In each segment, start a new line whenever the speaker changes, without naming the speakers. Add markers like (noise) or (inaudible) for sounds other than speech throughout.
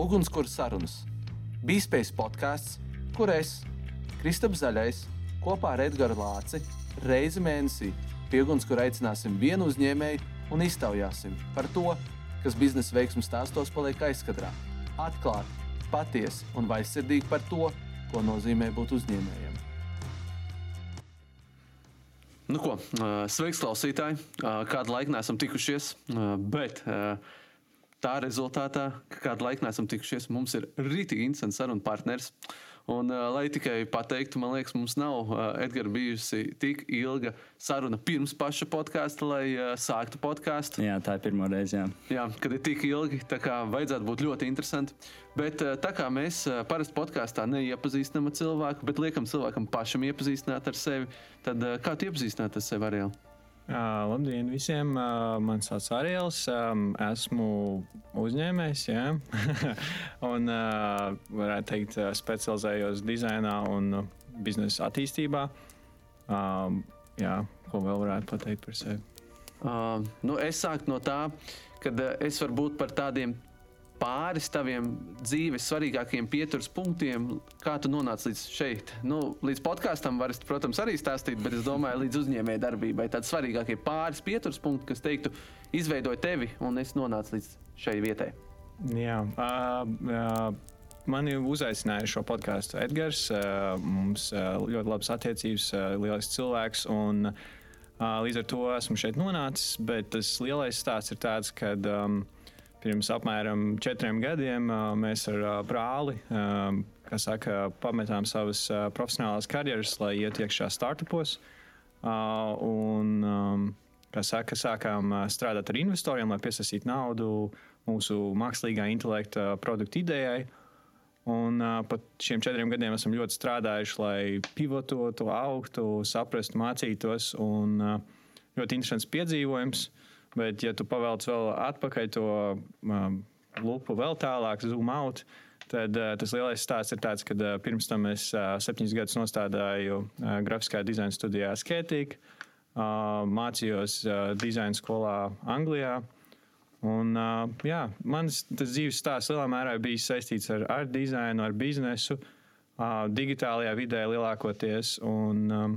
Ugunskura sarunas. Bīspējas podkāsts, kur es, Kristaps Zaļais, kopā ar Edgars Lāci reizi mēnesī pie ugunskura aicināsim vienu uzņēmēju un iztaujāsim par to, kas biznesa veiksmju stāstos paliek aizkadrā. Atklāti, patiesi un vaisirdīgi par to, ko nozīmē būt uzņēmējiem.
Nu ko, sveiks, klausītāji! Kādu laiku neesam tikušies, bet tā rezultātā, ka kādu laiku neesam tikušies, mums ir rītīgi interesants sarunu partners. Un, uh, lai tikai pateiktu, man liekas, mums nav uh, Edgars bijusi tik ilga saruna pirms paša podkāsta, lai uh, sāktu podkāstu.
Jā, tā ir pirmā reize. Jā.
jā, kad ir tik ilgi, tā kā vajadzētu būt ļoti interesanti. Bet uh, tā kā mēs uh, parasti podkāstā neiepazīstinām cilvēku, bet liekam cilvēkam pašam iepazīstināt ar sevi, tad uh, kā tu iepazīstināt ar sevi arī?
Uh, labdien visiem! Uh, mani sauc Arēls. Um, esmu uzņēmējs, jā. (laughs) un, uh, varētu teikt, specializējos dizainā un biznesa attīstībā. Um, jā, ko vēl varētu pateikt par sevi?
Uh, nu es sāku no tā, ka es varu būt par tādiem pāris taviem dzīves svarīgākajiem pieturas punktiem, kā tu nonāci līdz šeit. Nu, līdz podkāstam var, protams, arī stāstīt, bet es domāju, līdz uzņēmēja darbībai tādi svarīgākie pāris pieturas punkti, kas teiktu, izveidoja tevi un es nonācu līdz šai vietai.
Jā, uh, uh. Mani uzaicināja šo podkāstu Edgars. Mums ļoti labas attiecības, lielisks cilvēks. Un, līdz ar to esmu šeit nonācis. Bet tas lielais stāsts ir tāds, ka um, Pirms apmēram četriem gadiem mēs ar brāli saka, pametām savas profesionālās karjeras, lai iet iekšā startupos. Un, kā saka, sākām strādāt ar investoriem, lai piesaistītu naudu mūsu mākslīgā intelekta produktu idejai. Un pat šiem četriem gadiem esam ļoti strādājuši, lai pivototu, augtu, saprastu, mācītos. Un, ļoti interesants piedzīvojums. Bet, ja tu pavelc vēl atpakaļ to um, lupu vēl tālāk, zoom out, tad uh, tas lielais stāsts ir tāds, ka uh, pirms tam es uh, septiņus gadus nostādīju uh, grafiskā dizaina studijā Skētīgā, uh, mācījos uh, dizaina skolā Anglijā. Un, uh, jā, mans dzīves stāsts lielā mērā bija saistīts ar, ar dizainu, ar biznesu, uh, digitālajā vidē lielākoties. Un, um,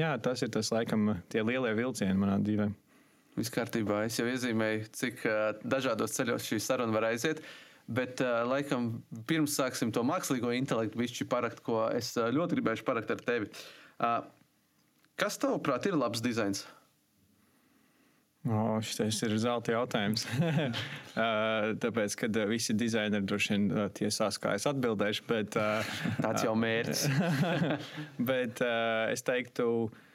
jā, tas ir tas, laikam, tie lielie vilcieni manā dzīvēm.
Viss kārtībā. Es jau iezīmēju, cik dažādos ceļos šī saruna var aiziet. Bet, laikam, pirms sāksim to mākslīgo intelektu, bišķi parakt, ko es ļoti gribēju parakt ar tevi. Kas tavuprāt ir labs dizains?
O, šis ir zelta jautājums. (laughs) Tāpēc, kad visi dizaineri droši vien tiesās, kā es atbildēšu, bet
tāds jau mērķis. (laughs)
bet es teiktu, ka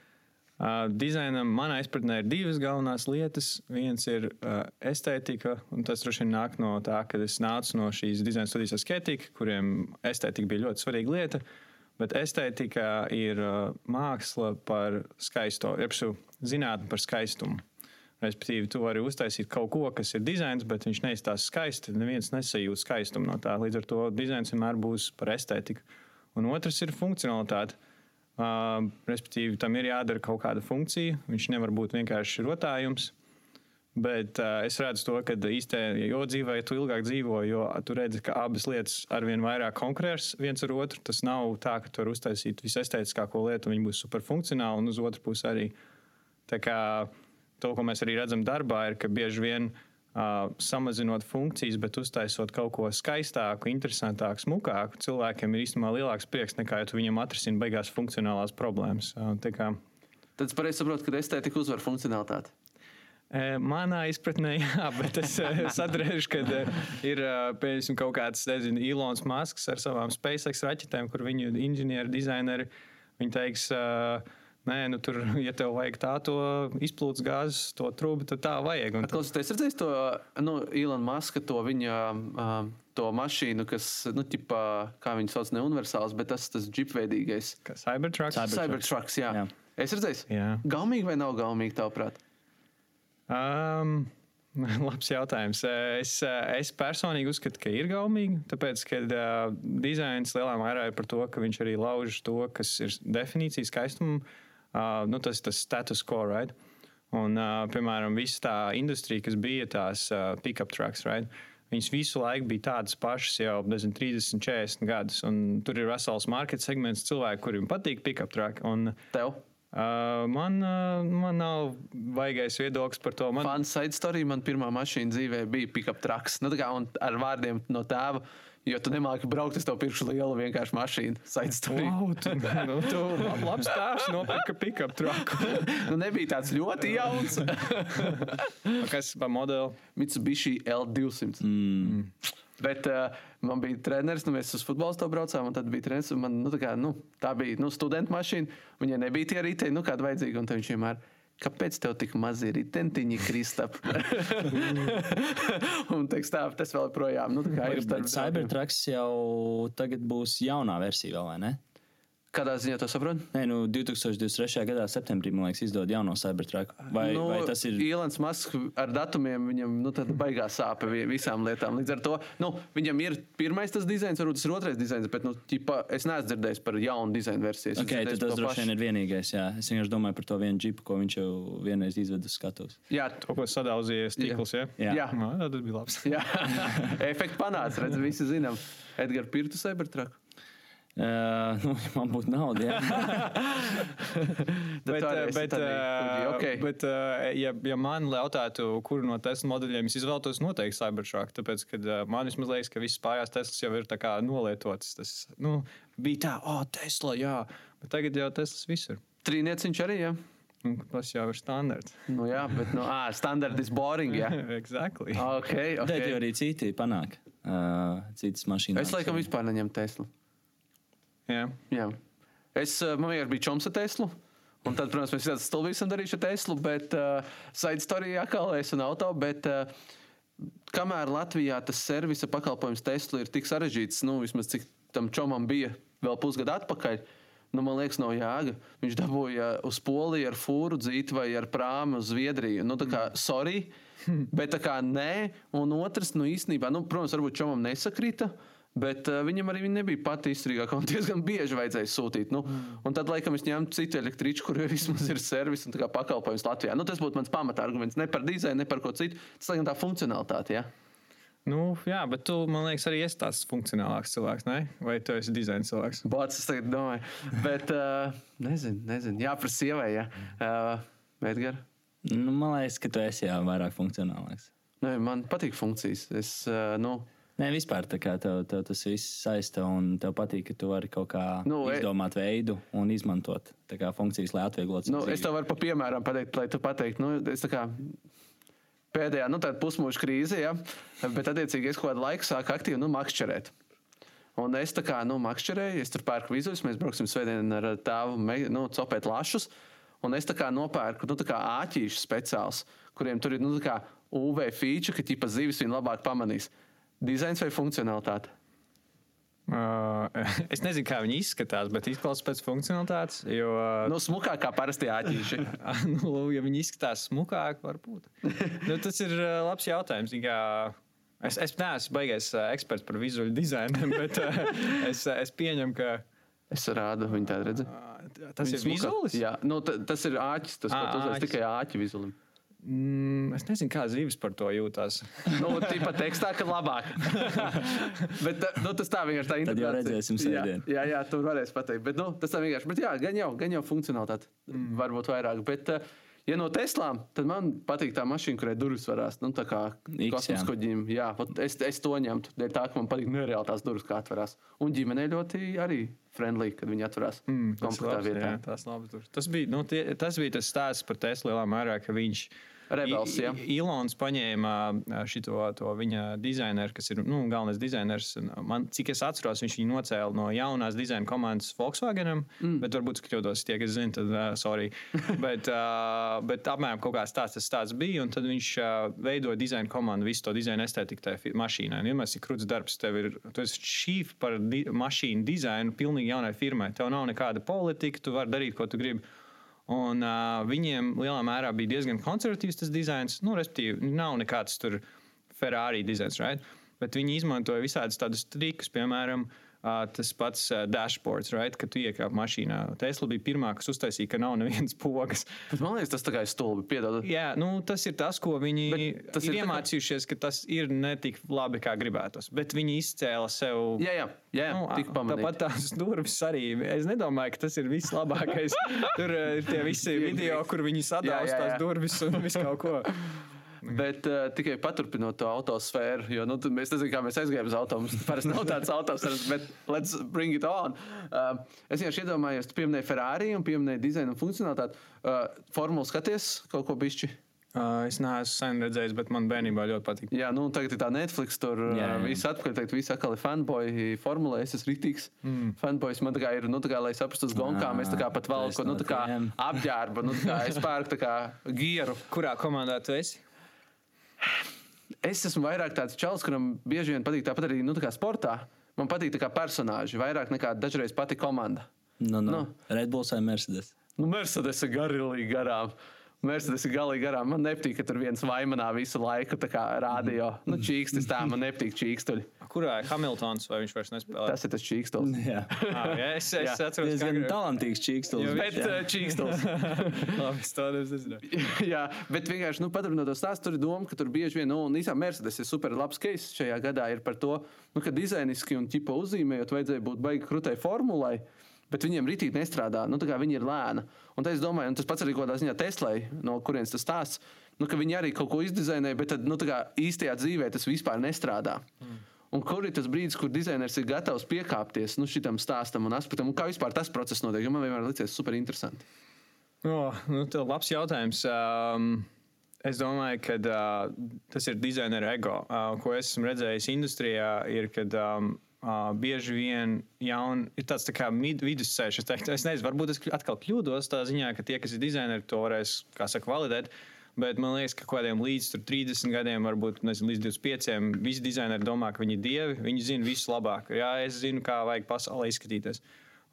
Uh, dizainam manā izpratnē ir divas galvenās lietas. Viens ir uh, estētika, un tas droši vien nāk no tā, ka es nācu no šīs dizaina studijas eskētika, kuriem estētika bija ļoti svarīga lieta. Bet estētika ir uh, māksla par skaisto, jeb zinātnē par skaistumu. Respektīvi, tu vari uztaisīt kaut ko, kas ir dizains, bet viņš neizstāsta skaisti. Neviens nesajūt skaistumu no tā. Līdz ar to dizains vienmēr būs par estētiku. Un otrs ir funkcionalitāte. Uh, respektīvi, tam ir jādara kaut kāda funkcija. Viņš nevar būt vienkārši rotājums. Bet uh, es redzu to, ka īstenībā, jo dzīvē, tu ilgāk dzīvo, jo tu redzi, ka abas lietas arvien vairāk konkurēs viens ar otru. Tas nav tā, ka tu vari uztaisīt visestētiskāko lietu, un viņi būs superfunkcionāli, un uz otru pusi arī. Tā kā to, ko mēs arī redzam darbā, ir, ka bieži vien uh, Uh, samazinot funkcijas, bet uztaisot kaut ko skaistāku, interesantāku, smukāku, cilvēkiem ir īstenībā lielāks prieks nekā, ja tu viņam atrisini beigās funkcionālās problēmas. Kā...
Tad es pareizi saprotu, ka estētika uzvar funkcionalitāti.
Manā izpratnē, (laughs) jā, bet es saprotu, ka ir piemēram kaut kāds, nezinu, Ilons Masks ar savām SpaceX raķetēm, kur viņu inženieri, dizaineri, viņi teiks, uh, Nē, nu tur, (laughs) ja tev vajag tādu izplūdes gāzes, to trūkumu, tad tā vajag.
Un... Klausoties, redzējis to nu, Ilona Maska, to viņa uh, to mašīnu, kas, nu, ķipā, kā viņi sauc, ne universāls, bet tas tas džipveidīgais.
Cybertrucks.
Cybertrucks, jā. jā. Es redzēju, jā. gaumīgi vai nav gaumīgi, tavuprāt?
Um, (laughs) Labs jautājums. Es, es personīgi uzskatu, ka ir gaumīgi, tāpēc, ka uh, dizains lielā mērā ir par to, ka viņš arī lauž to, kas ir definīcija skaistuma uh, nu, tas, tas status quo, right? Un, uh, piemēram, visa tā industrija, kas bija tās uh, pick-up trucks, right? Viņas visu laiku bija tādas pašas, jau nezinu, 30, 40 gadus. Tur ir vesels market segments cilvēku, kuriem patīk pick-up truck. Un,
Tev?
uh, man, uh, man nav vaigais viedoklis par to. Man,
Fans side story, man pirmā mašīna dzīvē bija pick-up trucks. Nu, kā, ar vārdiem no tēva, jo tu nemāki braukt, es tev pirkšu lielu vienkārši mašīnu. Side story.
Wow, tu, (laughs) nu, tu lab, labs tēvs nopirka pick-up truck. (laughs)
nu, nebija tāds ļoti jauns. (laughs)
Kas par modeli?
Mitsubishi L200. Mm. Bet uh, man bija treneris, nu, mēs uz futbola to braucām, un tad bija treneris. un Man, nu, tā, kā, nu, tā bija nu, studenta mašīna. Viņai nebija tie riteņi, nu, kāda vajadzīga. Un tad viņš vienmēr, kāpēc tev tik mazi ritentiņi, Kristap? (laughs) un teiks, tā, tas vēl projām. Nu, ir
Bet Cybertrucks jau tagad būs jaunā versija, vai ne?
Kādā ziņā to saproti?
Nē, nu 2023. gadā, septembrī, man liekas, izdod jauno Cybertruck. Vai,
nu,
vai tas ir?
Ilons Masks ar datumiem, viņam nu, baigā sāpe vi- visām lietām. Līdz ar to nu, viņam ir pirmais tas dizains, varbūt tas ir otrais dizains, bet nu, ķipa, es neesmu dzirdējis par jaunu dizainu versiju.
Okay, tas
to
droši
pašu.
vien ir vienīgais. Jā. Es vienkārši domāju par to vienu džipu, ko viņš jau vienreiz izveda uz skatuves.
Jā,
Kaut ko sadauzījies tīkls, ja?
Jā.
Jā.
Nā, tas bija labs.
jā. (laughs) efekts panāca, redz, visi zinām. Edgars Pirtu Cybertruck.
Uh, (laughs) nu, ja man būtu nauda, jā.
Tad (laughs)
Bet, bet,
kuģī, okay.
bet eh, ja, ja man jautātu, kuru no Tesla modeļiem es izvēlētos, noteikti Cybertruck. Tāpēc, ka eh, man liekas, ka visas pārējās Teslas jau ir kā nolietotas. Tas nu, bija tā, oh, Tesla, jā. Bet tagad jau Teslas visur.
Trīnieciņš arī, jā.
Un Tas jau ir standarts.
Nu, jā, bet nu, ā, standarta is boring, jā. (laughs)
exactly.
Okay,
Bet jau
okay.
arī citi panāk. Uh, citas mašīnas.
Es laikam vispār neņemu Teslu.
Jā.
Jā. Es, eh, man vienkārši bija čoms ar Teslu. Un tad, protams, mēs tādu darījuši ar Teslu, bet uh, side story atkal es un auto. Bet, uh, kamēr Latvijā tas servisa pakalpojums Tesla ir tik sarežģīts, nu, vismaz cik tam čomam bija vēl pusgadu atpakaļ, nu, man liekas, nav jēga. Viņš dabūja uz Poliju ar fūru dzīti vai ar prāmu uz Zviedriju. Nu, tā kā, sorry, (laughs) bet tā kā nē. Un otrs, nu, īstenībā, nu, protams, varbūt čomam nesakrita. Bet uh, viņam arī nebija pati izturīgākā. Un (laughs) diezgan bieži vajadzēja sūtīt. Nu, mm. Tad, laikam, es ņēmu citu električu, kur (laughs) vismaz ir servis un tā kā pakalpojums Latvijā. Nu, tas būtu mans pamata arguments. Ne par dizainu, ne par ko citu. Tas laikam tā funkcionalitāte. Ja?
Nu, jā, bet tu, man liekas, arī esi tāds funkcionālāks cilvēks, ne? Vai tu esi dizaina cilvēks?
Bots, es tagad domāju. Bet uh, (laughs) nezinu, nezinu. Jā, par sievai. Ja? Uh, Edgar?
Nu, man liekas, ka tu esi jā, vairāk funkcionālāks.
Nē, man patīk funkcijas. Es, uh, nu,
Nē, vispār tā kā tev, tev tas viss saista un tev patīk, ka tu vari kaut kā
Nu, e-
izdomāt veidu un izmantot kā funkcijas, lai atvieglotu
Nu,
dzīvi.
es tev varu pa piemēram pateikt, lai tu pateiktu, nu, es tā kā pēdējā, nu, pusmūža krīze, ja, bet attiecīgi es kaut kādu laiku sāku aktīvi, nu, makšķerēt. Un es tā kā, nu, makšķerēju, es tur pērku vizuļus, mēs brauksim svētdien ar tēvu, nu, copēt lašus. Un es tā kā nopērku, nu, tā kā āķīšu speciāls, kuriem tur ir, nu, UV feature, ka ķipa zivis viņi labāk pamanīs. Dizains vai funkcionalitāte?
Uh, (laughs) es nezinu, kā viņi izskatās, bet izklausās pēc funkcionalitātes. Jo, uh, (laughs)
Nu, smukāk kā parasti āķīši. (laughs)
nu, ja viņi izskatās smukāk, varbūt. nu, tas ir uh, labs jautājums. Kā, es, es neesmu baigais eksperts par vizuālu dizainu, bet es, es pieņemu, ka
Es rādu, viņi tādu redz.
tas ir vizuāls.
Jā, nu, ta- tas ir āķis. Tas, uzliec
āķis.
tikai āķi vizuāli.
Mm, es nezinu, kā zīves par to jūtas. (laughs)
Nu, tīpa tekstā, ka labāk. (laughs) Bet nu, tas tā vienkārši tā
Tad jau redzēsim.
Jā, jā, jā, tur varēs pateikt. Bet nu, tas tā vienkārši. Bet jā, gan jau, gan jau funkcionalitāte. Mm. Varbūt vairāk. Bet, uh, ja no Teslām, tad man patīk tā mašīna, kurai durvis varās. Nu, tā kā kosmosa
jā.
kuģim. Jā, es, es to ņemtu. Dēļ tā, ka man patīk nereāli tās durvis, kā atverās. Un ģimenei ļoti arī friendly, kad viņi atverās mm, komplektā
labs,
vietā.
jā, tas, tas, bija, nu, tie, tas bija tas stāsts par Teslu lielā mērā, ka viņš.
Rebels, jā.
Ilons paņēma šo viņa dizaineru, kas ir nu, galvenais dizainers. Man, cik es atceros, viņš viņu nocēla no jaunās dizaina komandas Volkswagenam. Mm. Bet varbūt es kļūdos, tie, kas zina, tad uh, sorry. (laughs) bet, uh, bet apmēram kaut kāds tāds tas tāds bija. Un tad viņš uh, veidoja dizaina komandu, visu to dizaina estētiku tajā mašīnai. Un Vienmēr ir krūts darbs. Tev ir tu esi šīf par di mašīnu dizainu pilnīgi jaunai firmai. Tev nav nekāda politika, tu vari darīt, ko tu gribi. Un uh, viņiem lielā mērā bija diezgan konservatīvs tas dizains. Nu, respektīvi, nav nekāds tur Ferrari dizains, right? bet viņi izmantoja visādus tādus trikus, piemēram, Uh, tas pats uh, dashboards, right, kad tu iekāp mašīnā. Tesla bija pirmā, kas uztaisīja, ka nav nevienas pogas.
Bet man liekas, tas tā kā ir stulbi. Piedod.
Jā, nu, tas ir tas, ko viņi ir
ir
iemācījušies, ka tas ir ne tik labi, kā gribētos. Bet viņi izcēla sev.
Jā, jā, jā, jā
Nu,
tik pamanīt.
tāpat tās durvis arī. Es nedomāju, ka tas ir vislabākais. (laughs) Tur eh, ir tie visi video, kur viņi sadalās tās durvis un visu kaut ko. (laughs)
Bet uh, tikai paturpinot to autosfēru, jo nu, mēs nezinām, kā mēs aizgājām uz autobusu. Parasti nav tāds autosfēras, bet let's bring it on. Uh, es vienkārši iedomājos, tu pieminēji Ferrari un pieminēji dizainu un funkcionalitāti. Uh, Formulu skaties kaut ko bišķi.
Uh, es neesmu sen redzējis, bet man bērnībā ļoti patīk.
Jā, nu tagad ir tā Netflix, tur
Jā, jā.
viss atpakaļ, tagad viss atkal ir fanboy formulē, es esmu rītīgs. Mm. Fanboys man tā kā ir, nu tā kā, lai saprastu uz gonkām, mēs tā kā pat valku, nu tā kā apģērba, nu tā kā es pērku tā kā gieru.
Kurā komandā tu esi?
Es esmu vairāk tāds čels, kuram bieži vien patīk tāpat arī nu, tā sportā. Man patīk tā kā personāži, vairāk nekā dažreiz pati komanda.
Nu, nu.
Nu.
Red Bulls vai Mercedes?
Nu, Mercedes ir garīgi garām. Mercedes ir galīgi garām. Man nepatīk, ka tur viens vaimanā visu laiku tā kā rādio. Nu, čīkstis tā, man nepatīk čīkstuļi.
Kurā ir Hamiltons vai viņš vairs nespēlē?
Tas ir tas čīkstulis. (laughs)
Jā,
Ah, jā, es, es
Jā.
atceros,
diezgan
ka
talantīgs čīkstils.
Jo
Bet uh, čīkstulis. (laughs)
Labi, es to nezināju. (laughs)
Jā, bet vienkārši nu, paturpinot to stāstu, tur ir doma, ka tur bieži vien, nu, un īstenībā Mercedes ir super labs case šajā gadā ir par to, nu, ka dizainiski un ķipa uzzīmējot, vajadzēja būt baigi krūtai formulai. Bet viņiem rītīgi nestrādā. Nu, viņi ir lēni. Un es domāju, un tas pats arī kaut kādā ziņā Teslai, no kurienes tas stāsts, nu, ka viņi arī kaut ko izdizainēja, bet tad, nu, kā īstajā dzīvē tas vispār nestrādā. Mm. Un kur ir tas brīdis, kur dizainers ir gatavs piekāpties nu, šitam stāstam un aspektam, un kā vispār tas process notiek? Man vienmēr liekas super interesanti.
Oh, nu, tev labs jautājums. Um, es domāju, ka uh, tas ir dizaineru ego. Uh, ko es esmu redzējis industrijā, ir, kad um, uh, bieži vien jaun, ir tāds tā mid, vidusceļš. Es, teiktu, es nezinu, varbūt es atkal kļūdos tā ziņā, ka tie, kas ir dizaineri, to varēs, saka, validēt. Bet man liekas, ka kaut kādiem līdz tur 30 gadiem, varbūt nezinu, līdz 25, visi dizaineri domā, ka viņi ir dievi. Viņi zina visu labāk. Jā, es zinu, kā vajag pasaulē izskatīties.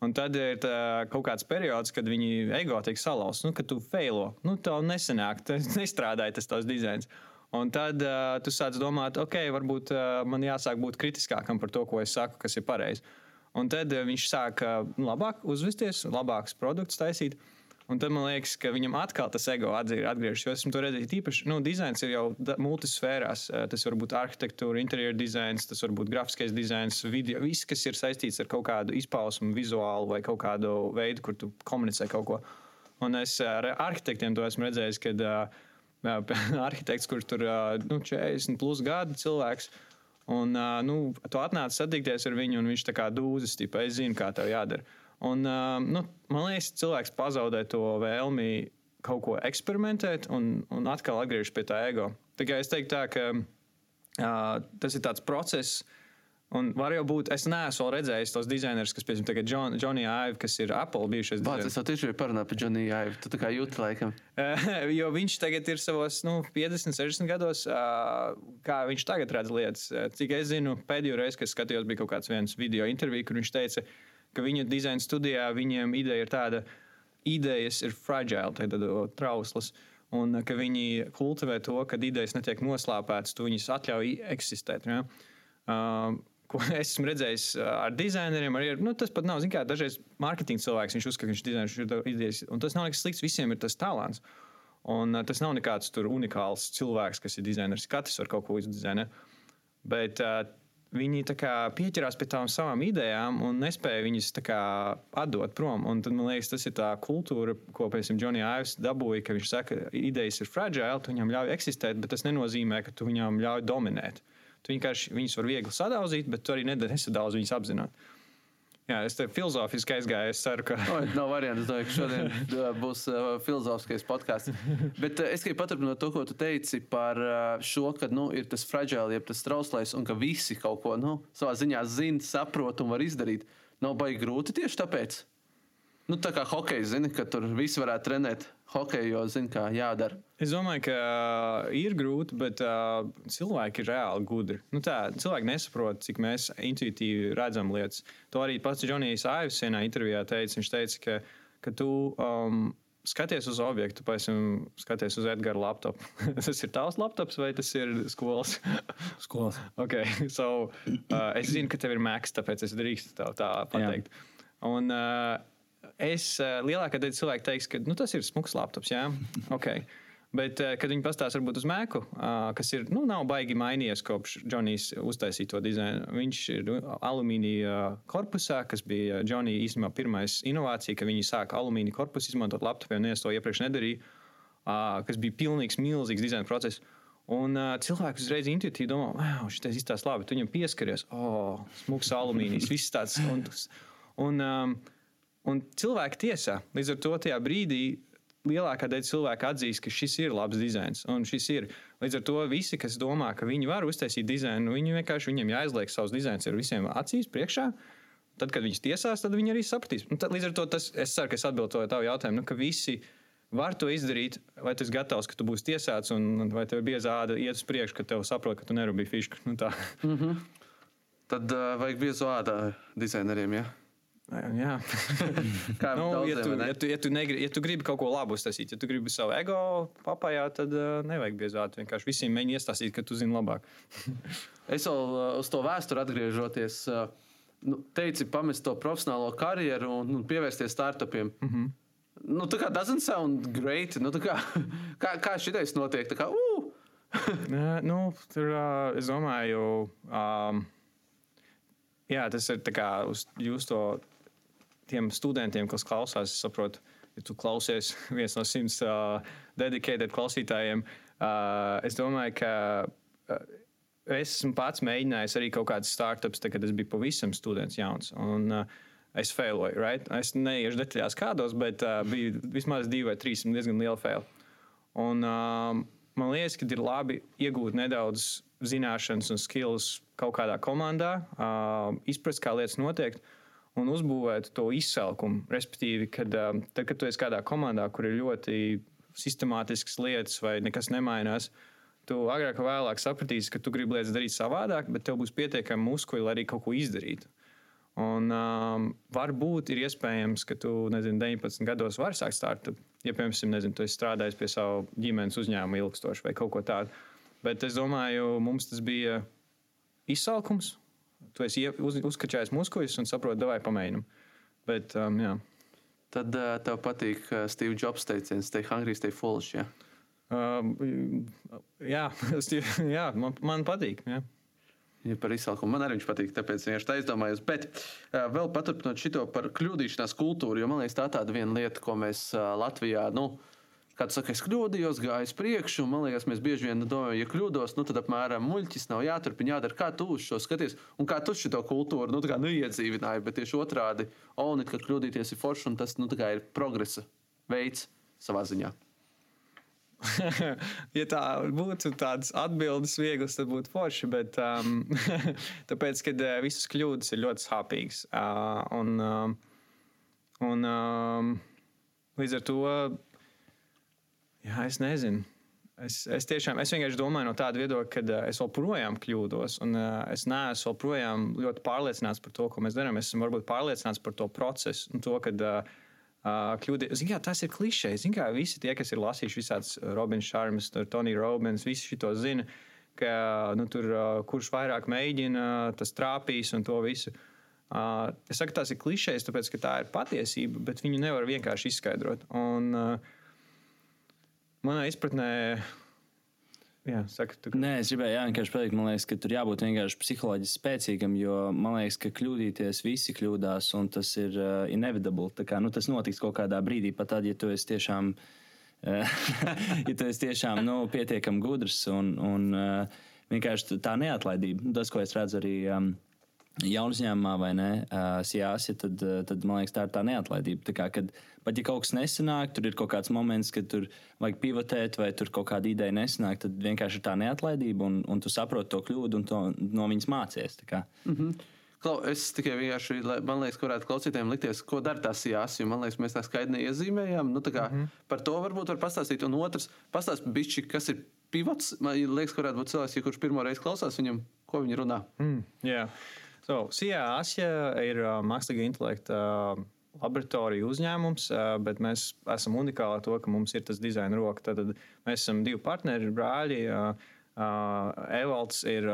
Un tad ir tā, kaut kāds periods, kad viņi ego tiek salauzts, nu, kad tu failo. Nu, tev nesanāk, tas (laughs) nestrādāja tas tavs dizains. Un tad uh, tu sāc domāt, ok, varbūt uh, man jāsāk būt kritiskākam par to, ko es saku, kas ir pareizi. Un tad uh, viņš sāk uh, labāk uzvesties, labākus produktus taisīt. Un tad man liekas, ka viņam atkal tas ego atgriežas. Jo esmu to redzējis īpaši. Nu, dizains ir jau multisfērās. Tas var būt arhitektūra, interjeru dizains, tas var būt grafiskais dizains, video. Viss, kas ir saistīts ar kaut kādu izpausmu, vizuālu vai kaut kādu veidu, kur tu komunicē kaut ko. Un es ar arhitektiem to esmu redzējis, kad uh, (laughs) arhitekts, kurš tur nu, 40 plus gadu cilvēks. Un, nu, tu atnāc satikties ar viņu, un viņš tā kā dūzis, tipā, es zinu, kā tev jādara. Un, nu, man liekas, cilvēks pazaudē to vēlmi kaut ko eksperimentēt, un, un atkal atgriežas pie tā ego. Tikai es teiktu, tā, ka tas ir tāds process. Un var jau būt, es neesmu redzējis tos dizainerus, kas, piemēram, tagad John, Johnny Ive, kas ir Apple bijušais dizainers.
es jau tieši parunāju par Džoniju Jāju. Tu tā kā jūti laikam. (laughs)
Jo viņš tagad ir savos nu, 50, 60 gados, kā viņš tagad redz lietas. Cik es zinu, pēdējo reizi, kad skatījos, bija kaut kāds viens video intervija, kur viņš teica, ka viņa dizaina studijā viņiem ideja ir tāda, idejas ir fragile, tātad o, trauslas. Un ka viņi kultivē to, ka idejas netiek noslēpētas, tu viņas atļauj eksistēt. Ja? Uh, ko (laughs) es esmu redzējis uh, ar dizaineriem, arī ar, nu, tas pat nav. Kā, dažreiz mārketinga cilvēks viņš uzskata, ka viņš dizainers, ir idejas. Un tas nav nekas slikts, visiem ir tas talants. Un, uh, tas nav nekāds unikāls cilvēks, kas ir dizainers. Katrs var kaut ko izdizainēt. Bet uh, viņi kā pieķerās pie tām savām idejām un nespēja viņas kā atdot prom. Un tad man liekas, tas ir tā kultūra, ko tam Džonija Aivs dabūja, ka viņš saka, ka idejas ir fragile, tu viņam ļauj eksistēt, bet tas nenozīmē, ka tu viņam ļauj dominēt. Tu vienkārši viņus var viegli sadaudzīt, bet tu arī nesadaudz viņus apzināti. Jā, es te filozofiski aizgāju. Es ceru, ka.
Oi, nav variantu. Es domāju, ka šodien (laughs) būs uh, filozofiskais podkāsts. Bet uh, es tikai paturpinot to, ko tu teici par uh, šo, ka nu, ir tas fragile, jeb tas trauslais, un ka visi kaut ko nu, savā ziņā zina, saprot un var izdarīt. Nav baigi grūti tieši tāpēc. Nu, tā kā hockey, zini, ka tur visi varētu trenēt hokeju, jo zina, kā jādara.
Es domāju, ka ir grūti, bet uh, cilvēki ir reāli gudri. Nu, tā, cilvēki nesaprot, cik mēs intuitīvi redzam lietas. To arī pats Džonijs Aivs vienā intervijā teica. Viņš teica, ka, ka tu um, skaties uz objektu, pēc skaties uz Edgara laptopu. (laughs) tas ir tavs laptops vai tas ir skolas? (laughs)
Skolas.
okay, (laughs) so, uh, es zinu, ka tev ir Macs, tāpēc es drīkstu tā, tā pateikt. Jā. Un, uh, es uh, lielākā daļa cilvēku teiks, ka nu, tas ir smags laptops. Jā, (laughs) okay. Bet, uh, kad viņi pastāsta varbūt uz mēku, uh, kas ir, nu, nav baigi mainījies kopš Džonijs uztaisīja to dizainu. Viņš ir alumīnija korpusā, kas bija Džonija īstenībā pirmais inovācija, ka viņi sāka alumīnija korpusu izmantot laptopiem, es to iepriekš nedarīju, uh, kas bija pilnīgs, milzīgs dizaina process. Un uh, cilvēks uzreiz intuitīvi domā, wow, šis izstāsta labi, tu viņam pieskaries, oh, smūgs alumīnijas, viss tāds. Un, un, um, un cilvēki tiesā līdz ar to tajā brīdī lielākā daļa cilvēku atzīst, ka šis ir labs dizains. Un šis ir. Līdz ar to visi, kas domā, ka viņi var uztaisīt dizainu, viņi vienkārši viņiem jāizliek savs dizains ar visiem acīs priekšā. Tad, kad viņas tiesās, tad viņi arī sapratīs. Un tad, līdz ar to tas, es ceru, ka es atbildēju tavu jautājumu, nu, ka visi var to izdarīt, vai tu esi gatavs, ka tu būsi tiesāts, un vai tev ir bieza āda iet uz priekšu, ka tev saprot, ka tu nerūpīgi fišku. Nu, tā.
mm -hmm. Tad uh, vajag biezu ādā dizaineriem. Ja?
Jā, (laughs) kā nu, daudziem, ja, tu, ne? ja, tu, ja, tu negri, ja tu gribi kaut ko labu uztaisīt, ja tu gribi savu ego papajāt, tad uh, nevajag biezāt. Vienkārši visiem mēģini iestāstīt, ka tu zini labāk. (laughs)
es vēl uh, uz to vēsturi atgriežoties. Uh, nu, teici, pamest to profesionālo karjeru un, un pievērsties startupiem. Mm -hmm. Nu, tā kā doesn't sound great. Nu, kā, (laughs) kā, kā šitais notiek? Tā kā, uh!
Nē, nu, tur uh, es domāju, um, jā, tas ir kā uz jūs to tiem studentiem, kas klausās, es saprotu, ja tu klausies (laughs) viens no simts uh, dedicated klausītājiem, uh, es domāju, ka uh, es esmu pats mēģinājis arī kaut kādas startups, tad, kad es biju pavisam students jauns. Un, uh, es failoju, right? Es neiešu detaļās kādos, bet uh, bija vismaz divi vai trīs diezgan liela fail. Un, uh, man liekas, ka ir labi iegūt nedaudz zināšanas un skills kaut kādā komandā, uh, izprast, kā lietas notiek un uzbūvēt to izsalkumu. Respektīvi, kad, um, tad, kad tu esi kādā komandā, kur ir ļoti sistemātiskas lietas vai nekas nemainās, tu agrāk vai vēlāk sapratīsi, ka tu gribi lietas darīt savādāk, bet tev būs pietiekami muskuļi, lai arī kaut ko izdarītu. Un um, varbūt ir iespējams, ka tu nezinu, 19 gados vari sākt startup. Ja, piemēram, nezinu, tu esi strādājis pie sava ģimenes uzņēmuma ilgstoši vai kaut ko tādu. Bet es domāju, mums tas bija izsalkums, tu esi uz, uzkačājis muskuļus un saproti, vai pamēģinam. Bet, um, jā.
Tad uh, tev patīk uh, Steve Jobs teiciens, stay hungry, stay foolish. Ja? Um,
jā, (laughs) jā man, man patīk. Jā.
Ja par izsalkumu man arī viņš patīk, tāpēc vienkārši tā izdomājos. Bet uh, vēl paturpinot šo par kļūdīšanās kultūru, jo man liekas, tā ir tāda viena lieta, ko mēs uh, Latvijā. Nu, Kāds saka, es kļūdījos, gāju uz priekšu, un man liekas, mēs bieži vien domājam, ja kļūdos, nu tad apmēram muļķis nav jāturpina, jādara. Kā tu uz šo skaties, un kā tu šo kultūru nu, neiedzīvināji, bet tieši otrādi, Onit, ka kļūdīties ir forši, un tas nu, ir progresa veids savā ziņā. (laughs)
ja tā būtu tādas atbildes vieglas, tad būtu forši. Bet, um, (laughs) tāpēc, kad uh, visas kļūdas ir ļoti sāpīgas. Uh, un, uh, un um, līdz ar to Jā, es nezinu. Es, es tiešām es vienkārši domāju no tāda viedokļa, ka uh, es joprojām kļūdos, un uh, es neesmu joprojām ļoti pārliecināts par to, ko mēs darām. Es esmu varbūt pārliecināts par to procesu un to, ka uh, kļūdi. Zin, kā, tas ir klišejs. Kā, visi tie, kas ir lasījuši visādus Robins Šarmas, Tony Robins, visi šo zina, ka nu, tur, kurš vairāk mēģina, tas trāpīs un to visu. Uh, es saku, tas ir klišejs, tāpēc ka tā ir patiesība, bet viņu nevar vienkārši izskaidrot. Un, uh, manā izpratnē. Jā, saka, tu...
Nē, es gribēju jā, vienkārši pateikt, liekas, ka tur jābūt vienkārši psiholoģiski spēcīgam, jo man liekas, ka kļūdīties visi kļūdās, un tas ir uh, inevitable. Kā, nu, tas notiks kaut kādā brīdī, pat tad, ja tu esi tiešām, uh, (laughs) ja tu esi tiešām nu, pietiekami gudrs un, un uh, vienkārši tā neatlaidība. Tas, ko es redzu arī. Um, jaunu uzņēmumā vai ne, uh, jāsaka, tad, tad man liekas, tā ir tā neatlaidība. Tā kā, kad, pat ja kaut kas nesanāk, tur ir kaut kāds moments, kad tur vajag pivotēt, vai tur kaut kāda ideja nesanāk, tad vienkārši ir tā neatlaidība, un, un tu saproti to kļūdu un to, no viņas mācies. Mm
-hmm. Klau, es tikai vienkārši, man liekas, kurētu klausītājiem likties, ko dara tas jās, jo man liekas, mēs tā skaidri neiezīmējām. Nu, kā, mm -hmm. Par to varbūt var pastāstīt. Un otrs, pastāstīt bišķi, kas ir pivots. Man liekas, kurētu būt cilvēks, ja kurš pirmo reizi klausās viņam, ko viņi runā.
Mm, yeah. So, CIA Asija ir uh, mākslīga intelekta uh, laboratorija uzņēmums, bet mēs esam unikāli ar to, ka mums ir tas dizaina roka. Tad mēs esam divi partneri, brāļi. Evalds ir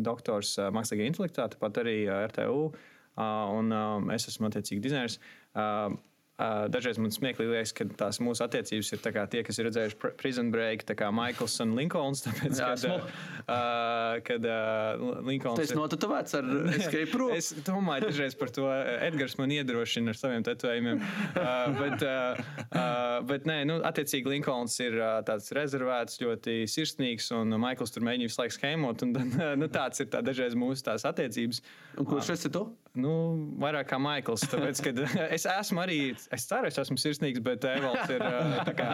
doktors mākslīgā intelektā, tāpat arī RTU, un es esmu attiecīgi dizainers. Dažreiz man smieklīgi liekas, ka tās mūsu attiecības ir tie, kas ir redzējuši Prison Break, tā kā Maikls un Linkolns. Tāpēc, Jā, kad uh, kad uh, Linkolns.
Tas ir notatovēts ar (laughs) escape room.
es domāju dažreiz par to. Edgars man iedrošina ar saviem tetovējumiem. Uh, bet, uh, uh, bet nē, nu, attiecīgi Linkolns ir uh, tāds rezervēts, ļoti sirsnīgs, un Maikls tur mēģina visu laiku schēmot. Un, uh, nu, tāds ir tā, dažreiz mūsu tās attiecības.
Un kurš esi tu?
Nu, vairāk kā Maikls. Tāpēc, (laughs) es esmu arī es ceru, es esmu sirsnīgs, bet Evalds ir kā,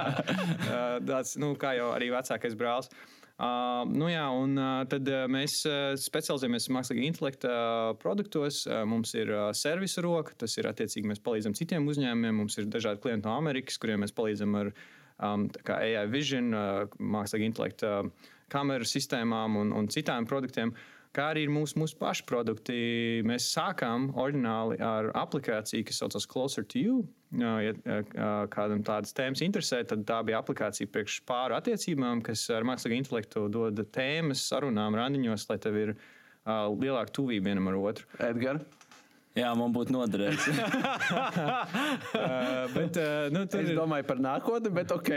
tāds, nu, kā jau arī vecākais brālis. Uh, nu jā, un uh, tad uh, mēs specializējamies mākslīgā intelekta produktos. Mums ir servisa roka, tas ir attiecīgi mēs palīdzam citiem uzņēmumiem. Mums ir dažādi klienti no Amerikas, kuriem mēs palīdzam ar um, AI vision, mākslīgā intelekta kameru sistēmām un, un citām produktiem. Uh, kā arī mūsu, mūsu pašu produkti. Mēs sākām oriģināli ar aplikāciju, kas saucas Closer to You. Ja kādam tādas tēmas interesē, tad tā bija aplikācija priekš pāru attiecībām, kas ar mākslīgo intelektu dod tēmas sarunām randiņos, lai tev ir lielāka tuvība vienam ar otru.
Edgars.
Jā, man būtu noderēts.
uh, (laughs) bet, uh, nu, tur... Es domāju par nākotni, bet ok.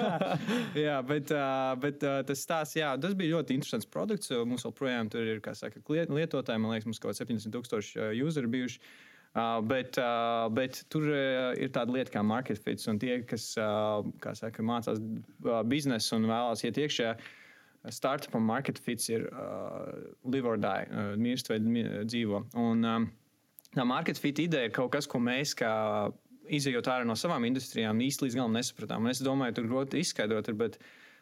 (laughs)
jā, bet, uh, bet uh, tas stāsts, jā, tas bija ļoti interesants produkts. Mums joprojām tur ir, kā saka, lietotāji, man liekas, mums kaut kāds 70 tūkstoši useri bijuši. Uh, bet, uh, bet tur uh, ir tāda lieta kā market fits, un tie, kas uh, saka, mācās uh, biznesu un vēlās iet iekšā, startup un market fits ir uh, live or die, uh, mirst vai dzīvo. Un, um, Tā market fit ideja ir kaut kas, ko mēs kā izējot ārā no savām industrijām, īsti līdz galam nesapratām. Un es domāju, tur grūti izskaidrot, bet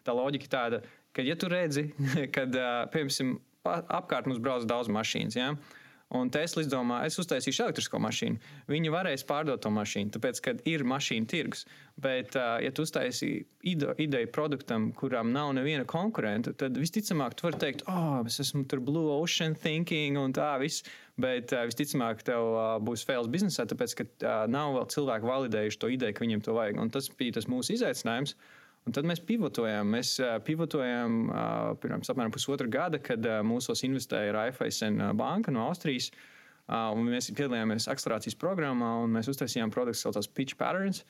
tā loģika ir tāda, ka, ja tu redzi, (laughs) kad, piemēram, apkārt mums brauc daudz mašīnas, ja? Un Tesla izdomā, es uztaisīšu elektrisko mašīnu. Viņi varēs pārdot to mašīnu, tāpēc, ka ir mašīna tirgus. Bet, ja tu uztaisī ideju produktam, kuram nav neviena konkurenta, tad visticamāk, tu vari teikt, oh, es esmu tur blue ocean thinking un tā viss. Bet visticamāk, tev būs fails biznesā, tāpēc, ka nav vēl cilvēki validējuši to ideju, ka viņiem to vajag. Un tas bija tas mūsu izaicinājums. Un tad mēs pivotojām. Mēs pivotojām pirms apmēram pusotra gada, kad mūsos investēja Raiffeisen banka no Austrijas. Uh, mēs piedalījāmies akcelerācijas programmā un mēs uztaisījām produktu, kas saucās Pitch Patterns.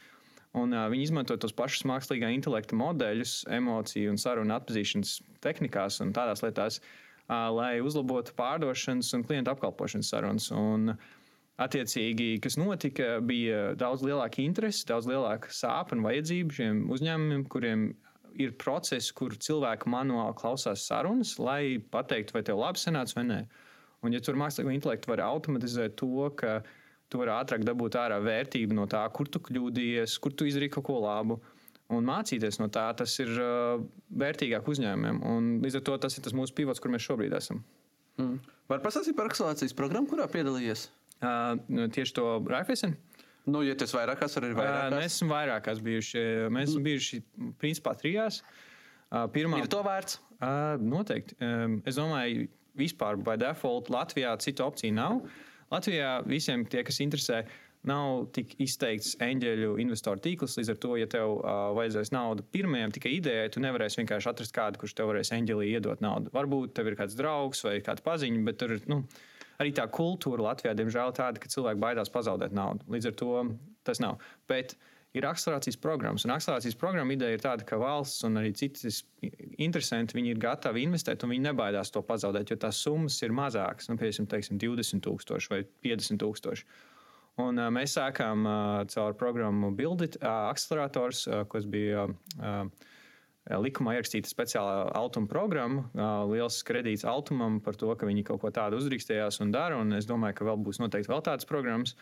Un, uh, viņi izmanto tos pašus mākslīgā intelekta modeļus, emociju un sarunu atpazīšanas tehnikās un tādās lietās, uh, lai uzlabotu pārdošanas un klientu apkalpošanas sarunas. Un, uh, Attiecīgi, kas notika, bija daudz lielāka interese, daudz lielāka sāpe un vajadzība šiem uzņēmumiem, kuriem ir process, kur cilvēki manuāli klausās sarunas, lai pateiktu, vai tev labi sanāca vai nē. Un, ja tur mākslīgo intelektu var automatizēt to, ka tu vari ātrāk dabūt ārā vērtību no tā, kur tu kļūdījies, kur tu izdarīji kaut ko labu. Un mācīties no tā, tas ir uh, vērtīgāk uzņēmumiem. Un līdz ar to tas ir tas mūsu pivots, kur mēs šobrīd esam.
Mm. Var pastāstīt par akselācijas programmu, kurā piedalījies?
Uh, tieši to Raiffeisen.
Nu, ja tas vairākās, arī vairākās.
Mēs esam vairākās bijuši. Mēs esam bijuši principā trijās.
Pirmā, ir to vērts?
Noteikti. Es domāju, vispār by default Latvijā citu opciju nav. Latvijā visiem tie, kas interesē, nav tik izteikts eņģeļu investoru tīkls. Līdz ar to, ja tev uh, vajadzēs naudu pirmajam tikai idejai, tu nevarēsi vienkārši atrast kādu, kurš tev varēs eņģelī iedot naudu. Varbūt tev ir kāds draugs vai kāda paziņa, bet tur ir. Nu, arī tā kultūra Latvijā, diemžēl, tāda, ka cilvēki baidās pazaudēt naudu. Līdz ar to tas nav. Bet ir akcelerācijas programmas. Un akcelerācijas programma ideja ir tāda, ka valsts un arī citas interesanti ir gatavi investēt, un viņi nebaidās to pazaudēt, jo tās summas ir mazākas, nu, piemēram, teiksim, 20,000 vai 50,000. Un, uh, mēs sākām uh, caur programmu Buildit, uh, akcelerators, uh, kas bija. Uh, likumā ierakstīta speciāla automa programma, liels kredīts automam par to, ka viņi kaut ko tādu uzdrīkstējās un dara. Un es domāju, ka vēl būs noteikti vēl tādas programmas.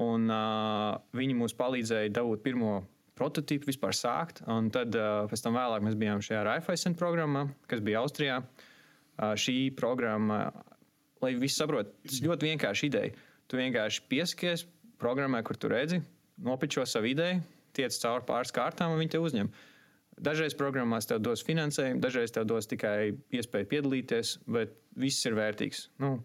Un, uh, viņi mums palīdzēja dabūt pirmo prototipu, vispār sākt. Un tad uh, pēc tam vēlāk mēs bijām šajā Raiffeisen programmā, kas bija Austrijā. Uh, šī programma, lai visi saprotu, tas ļoti vienkārši ideja. Tu vienkārši pieskaries programmai, kur tu redzi, nopičo savu ideju, tiec cauri pāris kārtām un viņi te uzņem. Uh, Dažreiz programmās tev dos finansējumu, dažreiz tev dos tikai iespēju piedalīties, bet viss ir vērtīgs. Nu,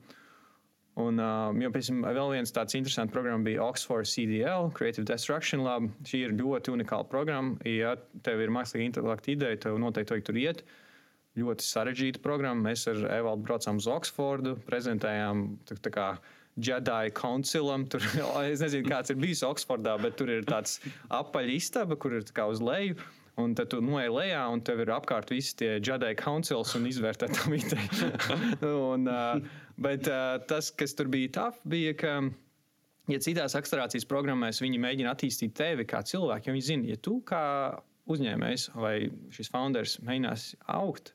Un, uh, jo, piemēram, vēl viens tāds interesants programma bija Oxford CDL, Creative Destruction Lab. Šī ir ļoti unikāla programma. Ja tev ir mākslīga intelekta ideja, tev noteikti vajag tur iet. Ļoti sarežģīta programma. Mēs ar Evaldu braucām uz Oxfordu, prezentējām tā, tā kā Jedi koncilam. Tur, (laughs) es nezinu, kāds ir bijis Oksfordā, bet tur ir tāds apaļš istaba, kur ir uz leju. Un tad tu noej lejā, un tev ir apkārt visi tie Jedi councils un izvērtē (laughs) un, uh, bet tas, kas tur bija tāp, bija, ka, ja citās akcelerācijas programmās viņi mēģina attīstīt tevi kā cilvēku, jo viņi zina, ja tu kā uzņēmējs vai šis founders mēģinās augt,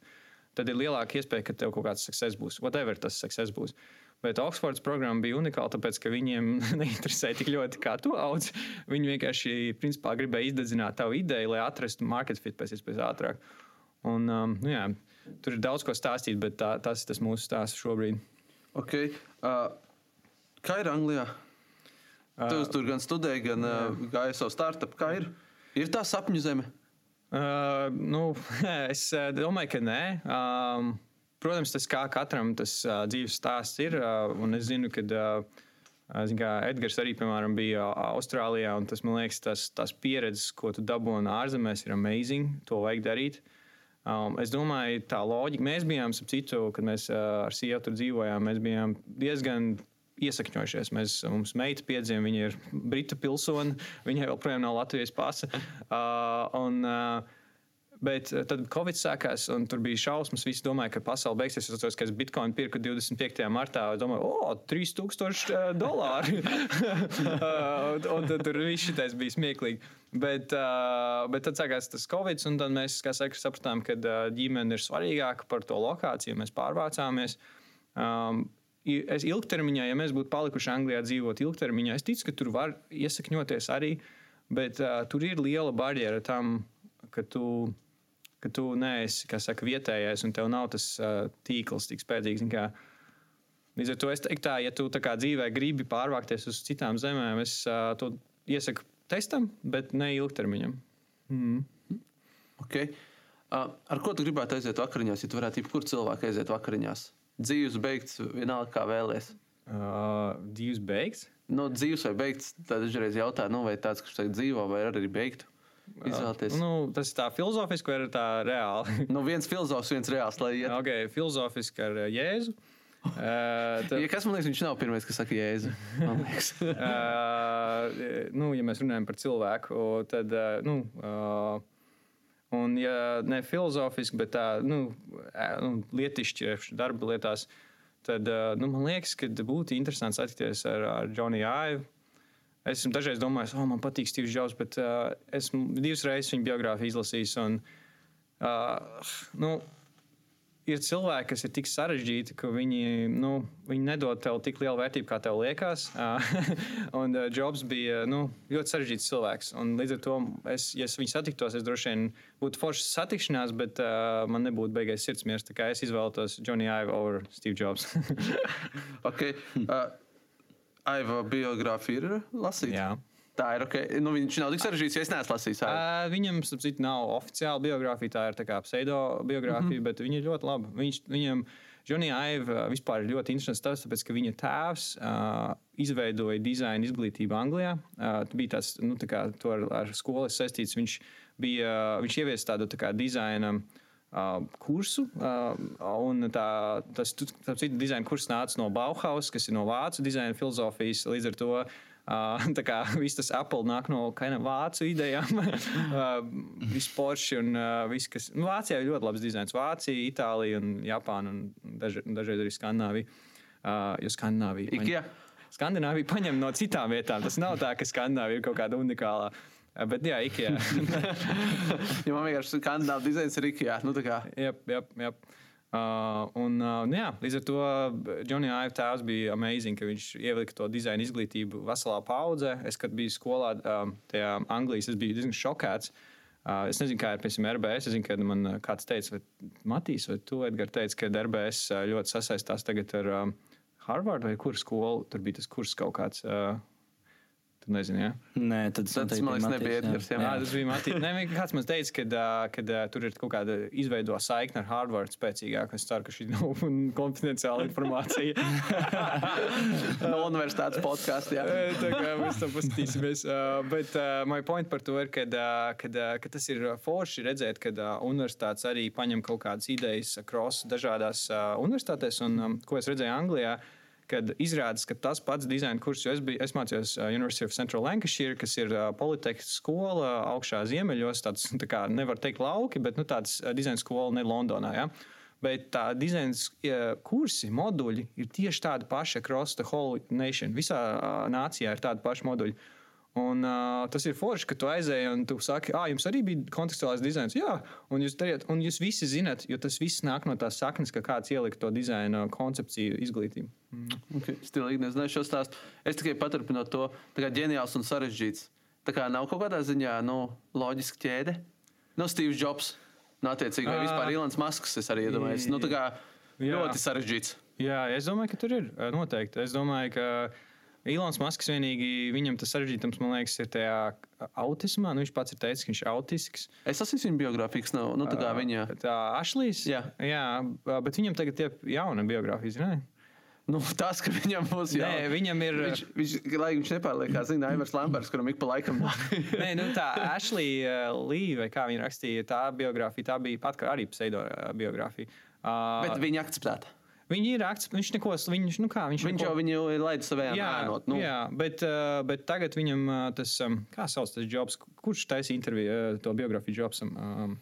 tad ir lielāka iespēja, ka tev kaut kāds sukses būs, whatever tas sukses būs. Uh, Bet Oksfords programma bija unikāla, tāpēc, ka viņiem (laughs) neinteresēja tik ļoti, kā tu audz. Viņi vienkārši principā, gribēja izdedzināt tavu ideju, lai atrastu market fit pēc iespējas ātrāk. Un, um, nu, jā, tur ir daudz ko stāstīt, bet tā, tas ir tas mūsu stāsts šobrīd.
Okay. Uh, kā ir Anglijā? Uh, tu tur gan studēji, gan uh, gāji savu startup. Kā ir? Ir tā sapņu zeme?
Uh, nu, (laughs) es domāju, ka nē. Um, protams, tas kā katram tas uh, dzīves stāsts ir. Uh, un es zinu, ka uh, zinu, kā Edgars arī piemēram, bija Austrālijā. Tas, man liekas, tas, tas pieredzes, ko tu dabūji no ārzemēs, ir amazing. To vajag darīt. Um, es domāju, tā loģika. Mēs bijām, ap citu, kad mēs uh, ar sievu tur dzīvojām, mēs bijām diezgan iesakņojušies. Mēs, mums meita piedzima, viņa ir brita pilsone, viņai joprojām nav Latvijas pasa. Uh, un, uh, Bet eh, tad Covid sākās, un tur bija šausmas. Visi domāja, ka pasaule beigsies. Es atceros, ka es Bitcoin pirku 25. martā. Es domāju, o, 3000 uh, dolāri. un, (laughs) un tad tur viss šitais bija smieklīgi. Bet, uh, bet tad sākās tas Covid, un tad mēs saka, sapratām, ka uh, ģimene ir svarīgāka par to lokāciju. Mēs pārvācāmies. Um, es ilgtermiņā, ja mēs būtu palikuši Anglijā dzīvot ilgtermiņā, es ticu, ka tur var iesakņoties arī. Bet uh, tur ir liela barjera tam, ka tu ka tu neesi saka, vietējais un tev nav tas uh, tīkls tik spēcīgs. Līdz ar to es teiktu, tā, ja tu tā kā dzīvē gribi pārvākties uz citām zemēm, es uh, to iesaku testam, bet ne ilgtermiņam. Mm.
Okay. Uh, ar ko tu gribētu aiziet vakariņās, ja tu varētu jebkur cilvēku aiziet vakariņās? Dzīves beigts, vienalga kā vēlēsies.
Uh, dzīves beigts?
Nu, dzīves vai beigts, tad dažreiz jautā, nu, vai tāds, kurš tagad dzīvo, vai arī beigtu.
Izvēlēties. Nu, tas ir tā filozofiski, vai tā reāli? (laughs)
nu, viens filozofs, viens reāls.
Okay, filozofiski ar Jēzu.
Uh, (laughs) tad... ja kas man liekas, viņš nav pirmais, kas saka jēzu.
uh, (laughs) nu, ja mēs runājam par cilvēku, tad, uh, nu, uh, un, ja ne filozofiski, bet tā, nu, nu lietišķi darba lietās, tad, uh, nu, man liekas, ka būtu interesanti satikties ar, ar Džoniju Aivu. Esmu dažreiz domājis, oh, man patīk Steve's Jobs, bet uh, esmu divas reizes viņa biogrāfiju izlasījis. Un, uh, nu, ir cilvēki, kas ir tik sarežģīti, ka viņi, nu, viņi nedod tev tik lielu vērtību, kā tev liekas. (laughs) un uh, Jobs bija nu, ļoti sarežģīts cilvēks. Un līdz ar to, es, ja es viņu satiktos, es droši vien būtu foršs satikšanās, bet uh, man nebūtu beigais sirdsmiers. Tā kā es izvēlētos Johnny Ive over Steve Jobs. (laughs)
okay. uh, Aiva biogrāfija ir lasīta.
Jā.
Tā ir ok. Nu, viņš nav tik sarežģīts, ja es neesmu lasījis.
Uh, viņam, sapcīt, nav oficiāla biogrāfija, tā ir tā pseido biogrāfija, mm -hmm. bet viņa ir ļoti laba. Viņš, viņam, Džonija Aiva vispār ir ļoti interesants tas, tāpēc, ka viņa tēvs uh, izveidoja dizaina izglītību Anglijā. Uh, bija tāds, nu, tā kā to ar, ar skolu saistīts. Viņš, bija, viņš ieviesa tādu tā kā dizaina. Uh, kursu. Uh, un tā, tas citu dizaina kurs nāca no Bauhaus, kas ir no vācu dizaina filozofijas. Līdz ar to uh, (laughs) kā, viss tas Apple nāk no kaina vācu idejām. (laughs) uh, viss Porsche un uh, viss, kas. Nu, Vācijā ir ļoti labs dizains. Vācija, Itālija un Japāna un daž, dažreiz arī Skandināvija. Uh, jo Skandināvija.
Ikea.
Skandināvija paņem no citām vietām. Tas nav tā, ka Skandināvija ir kaut kāda unikāla. Bet, jā, IKEA. (laughs)
ja man vienkārši kandidāta dizains ir IKEA. Nu,
jā, jā, jā. Uh, un, uh, nu jā, līdz ar to Džonija Aiva tēvs bija amazing, ka viņš ielika to dizaina izglītību veselā paudzē. Es, kad biju skolā, um, tajā Anglijā, es biju diezgan šokēts. Uh, es nezinu, kā ir piemēram RBS. Es zinu, ka man kāds teica, vai Matīs, vai tu, Edgars, teica, ka RBS ļoti sasaistās tagad ar um, Harvard vai kuru skolu. Tur bija tas kurs kaut kāds. Uh, Tu nezini, ja?
Nē, tad
Tas, man liekas, nebija Edgars. jā.
Jā, tas bija Matīs. Nē, kāds man teica, ka, kad uh, tur ir kaut kāda izveidota saikne ar Harvard spēcīgāk. Es ceru, ka šī nav (laughs) konfidenciāla informācija. (laughs)
No universitātes podkāstā.
Eh, Tā kā mēs tam paskatīsimies. Bet uh, my point par to ir, ka kad, uh, ka tas ir forši redzēt, ka universitātes arī paņem kaut kādas idejas across dažādās universitātēs. Un, um, ko es redzēju Anglijā, kad izrādās, ka tas pats dizaina kurs, jo es, biju, es mācījos University of Central Lancashire, kas ir politehnikas skola augšā ziemeļos. Tāds, tā kā nevar teikt lauki, bet nu, tāds dizaina skola ne Londonā. Ja? Bet tā dizaina kursi, moduļi ir tieši tādi paši across the whole nation. Visā nācijā ir tādi paši moduļi. Un, uh, tas ir forši, ka tu aizēji un tu saki, ah, jums arī bija kontekstuālais dizains. Jā, un jūs, dariet, un jūs visi zinat, jo tas viss nāk no tās saknes, ka kāds ielika to dizaina koncepciju izglītību.
Okay. Stilīgi, nezinu, šo stāstu. Es tikai paturpinu to, tā kā ģeniāls un sarežģīts. Tā kā nav kaut kādā ziņā nu, loģiska ķēde. No Steve Jobs, no attiecīgi, vai vispār Ilons Masks, es arī iedomājos. Nu, tā kā
Jā.
ļoti sarežģīts.
Jā, es domāju, ka tur ir noteikti. Es domāju, ka Ilons Masks vienīgi viņam tas sarežģītums, man liekas, ir tajā autismā. Nu, viņš pats ir teicis, ka viņš ir autisks.
Es esmu viņa biogrāfijas, nav nu, tā kā viņa.
Tā Ašlīs.
Jā.
jā, bet viņam tagad ir jauna biogrāfija. zini?
Nu, tas, ka viņam būs
Nē,
jā.
viņam ir.
Viņš, viņš, lai viņš nepārliek, kā zina, Aivars Lamberts, kuram ik pa laikam (laughs)
Nē, nu tā Ashlija uh, Līja, vai kā viņa rakstīja, tā biogrāfija, tā bija pat arī pseido uh, biogrāfija. Uh,
Bet viņa akceptēta.
Viņi ir akceptēti, viņš neko, viņš, nu kā, viņš,
Viņš
neko,
jau viņu ir laidis savā
Jā,
ēnot. Nu,
jā bet, uh, bet tagad viņam uh, tas, um, kā sauc tas jobs, kurš taisīja interviju, uh, to biogrāfiju jobsam? Um,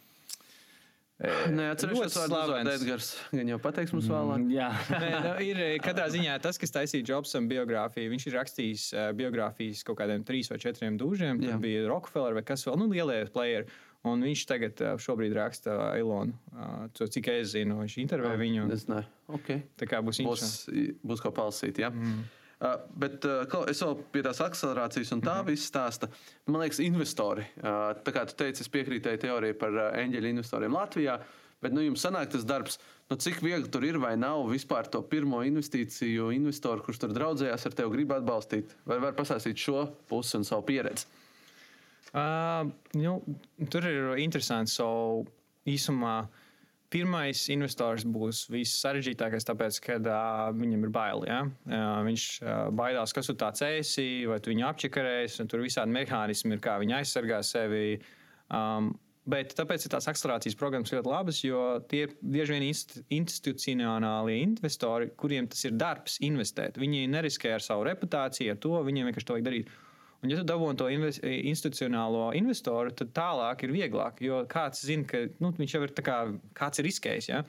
Nē, atcerieties, kas
slavens.
Edgars. Gan jau pateiks mums vēlāk.
Jā, (laughs)
Nē, nu, ir eh, katrā ziņā tas, kas taisīja Jobsam biogrāfiju. Viņš ir rakstījis biogrāfijas kaut kādiem trīs vai četriem dūžiem. Tur bija Rockefeller vai kas vēl, nu, lielie playeri. Un viņš tagad šobrīd raksta Ilonu. Uh, to, cik es zinu, viņš intervē viņu.
Es nezinu. Okay.
Tā kā būs
Būs,
interesanti.
būs ko palasīt. Ja? Mm. Uh, bet uh, es vēl pie tās akcelerācijas un tā viss stāsta. Man liekas, investori. Uh, tā kā tu teici, es piekrītēju teorijai par eņģeļu investoriem Latvijā. Bet nu, jums sanāk tas darbs, nu, cik viegli tur ir vai nav vispār to pirmo investīciju investoru, kurš tur draudzējās ar tevi, grib atbalstīt. Vai var pastāstīt šo pusi un savu pieredzi?
Uh, nu, tur ir interesanti. So, īsumā, pirmais investors būs vissarežģītākais, tāpēc, ka uh, viņam ir bail. Ja? Uh, viņš uh, baidās, kas tu tāds esi, vai tu viņu apčakarēsi, un tur visādi mehānismi ir, kā viņi aizsargā sevi. Um, Bet tāpēc ir tās akcelerācijas programmas ļoti labas, jo tie ir bieži vien inst- institucionālie investori, kuriem tas ir darbs investēt. Viņi neriskē ar savu reputāciju, ar to viņiem vienkārši to vajag darīt. Un, ja tu dabūji to inves- institucionālo investoru, tad tālāk ir vieglāk. Jo kāds zina, ka nu, viņš jau ir kā, kāds ir riskējis. Ja?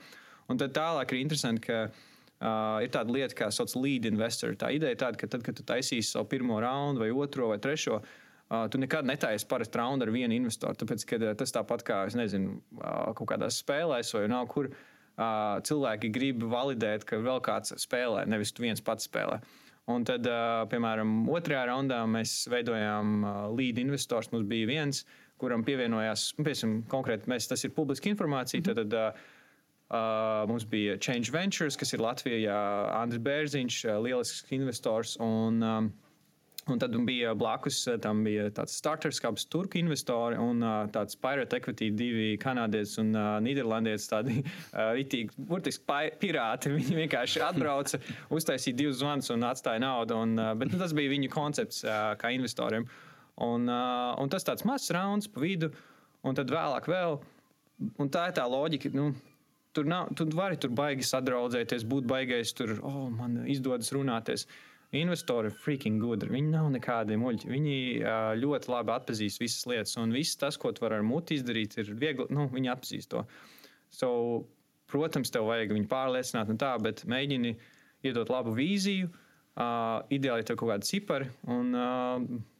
Un tad tālāk ir interesanti, ka uh, ir tāda lieta, kā sauc lead investor. Tā ideja ir tāda, ka tad, kad tu taisīsi savu pirmo raundu, vai otro, vai trešo, uh, tu nekad netaisi parasti raundu ar vienu investoru. Tāpēc, ka uh, tas tāpat kā, nezinu, uh, kaut kādās spēlēs vai nav kur. Uh, cilvēki grib validēt, ka vēl kāds spēlē, nevis tu viens pats spēlē. Un tad, piemēram, otrajā raundā mēs veidojām lead investors. Mums bija viens, kuram pievienojās, nu, piemēram, konkrēti, mēs, tas ir publiska informācija. Tad, tad, uh, mums bija Change Ventures, kas ir Latvijā, Andris Bērziņš, lielisks investors. Un, um, un tad bija blakus uh, tam bija tāds starters, kāds turku investori un uh, tāds Pirate Equity, divi kanādieši un uh, nīderlandieši, tādi (laughs) uh, itīgi, burtiski pirāti. (laughs) Viņi vienkārši atbrauca, uztaisīja divus zvanus un atstāja naudu. Un, uh, bet nu, tas bija viņu koncepts uh, kā investoriem. Un, uh, un tas tāds mazs rauns pa vidu, un tad vēlāk vēl. Un tā ir tā loģika. Nu, Tur, nav, tur vari tur baigi sadraudzēties, būt baigais, tur, oh, man izdodas runāties. Investori ir freaking gudri. Viņi nav nekādi muļķi. Viņi ļoti labi atpazīst visas lietas. Un viss tas, ko tu vari ar muti izdarīt, ir viegli. Nu, viņi atpazīst to. So, protams, tev vajag viņu pārliecināt, un tā, bet mēģini iedot labu vīziju. Uh, ideāli tev kaut kāda cipari, un uh,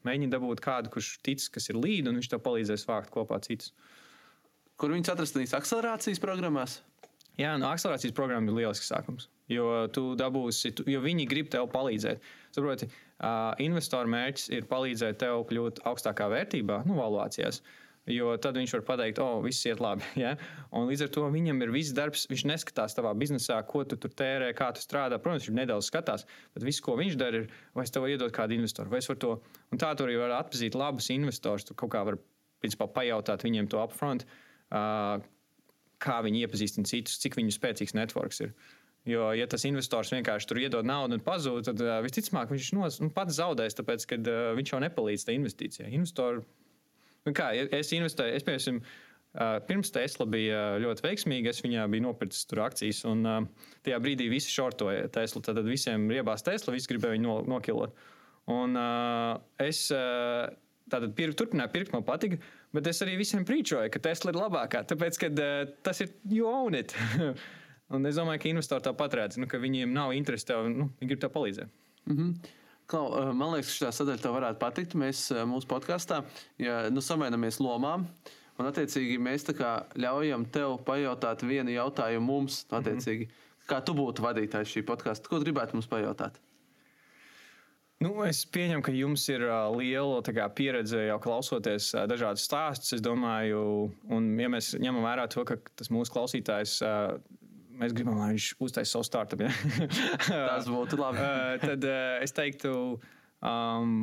mēģini dabūt kādu, kurš tic, kas ir līdzi, un viņš tev palīdzēs vākt kopā citus.
Kur viņus atrast akcelerācijas programmās?
Jā, no akcelerācijas programma ir lielisks sākums. Jo tu dabūsi, tu, jo viņi grib tev palīdzēt. Saproti, uh, investoru mērķis ir palīdzēt tev kļūt augstākā vērtībā, nu, valuācijās. Jo tad viņš var pateikt, o, oh, viss iet labi. Ja? Un līdz ar to viņam ir viss darbs. Viņš neskatās tavā biznesā, ko tu tur tērē, kā tu strādā. Protams, viņš nedaudz skatās, bet viss, ko viņš dara, ir, vai es tev iedod kādu investoru, vai es varu to. Un tā tur arī var atpazīt labus investorus. Tu kaut kā var principā, pajautāt viņiem to upfront, uh, kā viņi iepazīstina citus, cik viņu spēcīgs networks ir. Jo, ja tas investors vienkārši tur iedod naudu un pazūd, tad uh, visticamāk viņš nos, nu, pats zaudēs, tāpēc ka uh, viņš jau nepalīdz tajā investīcijā. Investori Nu kā, es investēju, es piemēram, pirms Tesla bija ļoti veiksmīga, es viņā biju nopircis tur akcijas, un tajā brīdī visi šortoja Teslu. Tad visiem riebās Tesla, visi gribēja viņu nokilot. Un es tātad pir, turpināju pirkt, man patika, bet es arī visiem prīčoju, ka Tesla ir labākā, tāpēc, ka tas ir it. (laughs) un es domāju, ka investori tāpat redz, nu, ka viņiem nav interesi tev, nu, viņi grib tev palīdzēt.
Mm -hmm. Klau, eh, man liekas, ka šī sadaļa tev varētu patikt. Mēs eh, mūsu podkāstā ja, nu, samainamies lomām. Un, attiecīgi, mēs ļaujam tev pajautāt vienu jautājumu mums. Attiecīgi, mm -hmm. Kā tu būtu vadītājs šī podkāsta? Ko gribētu mums pajautāt?
Nu, es pieņemu, ka jums ir liela kā, pieredze jau klausoties dažādus stāstus. Es domāju, un ja mēs ņemam vērā to, ka tas mūsu klausītājs mēs gribam, lai viņš uztaisītu savu startup. Ja? (laughs)
Tas būtu labi.
uh, (laughs) tad uh, es teiktu, um,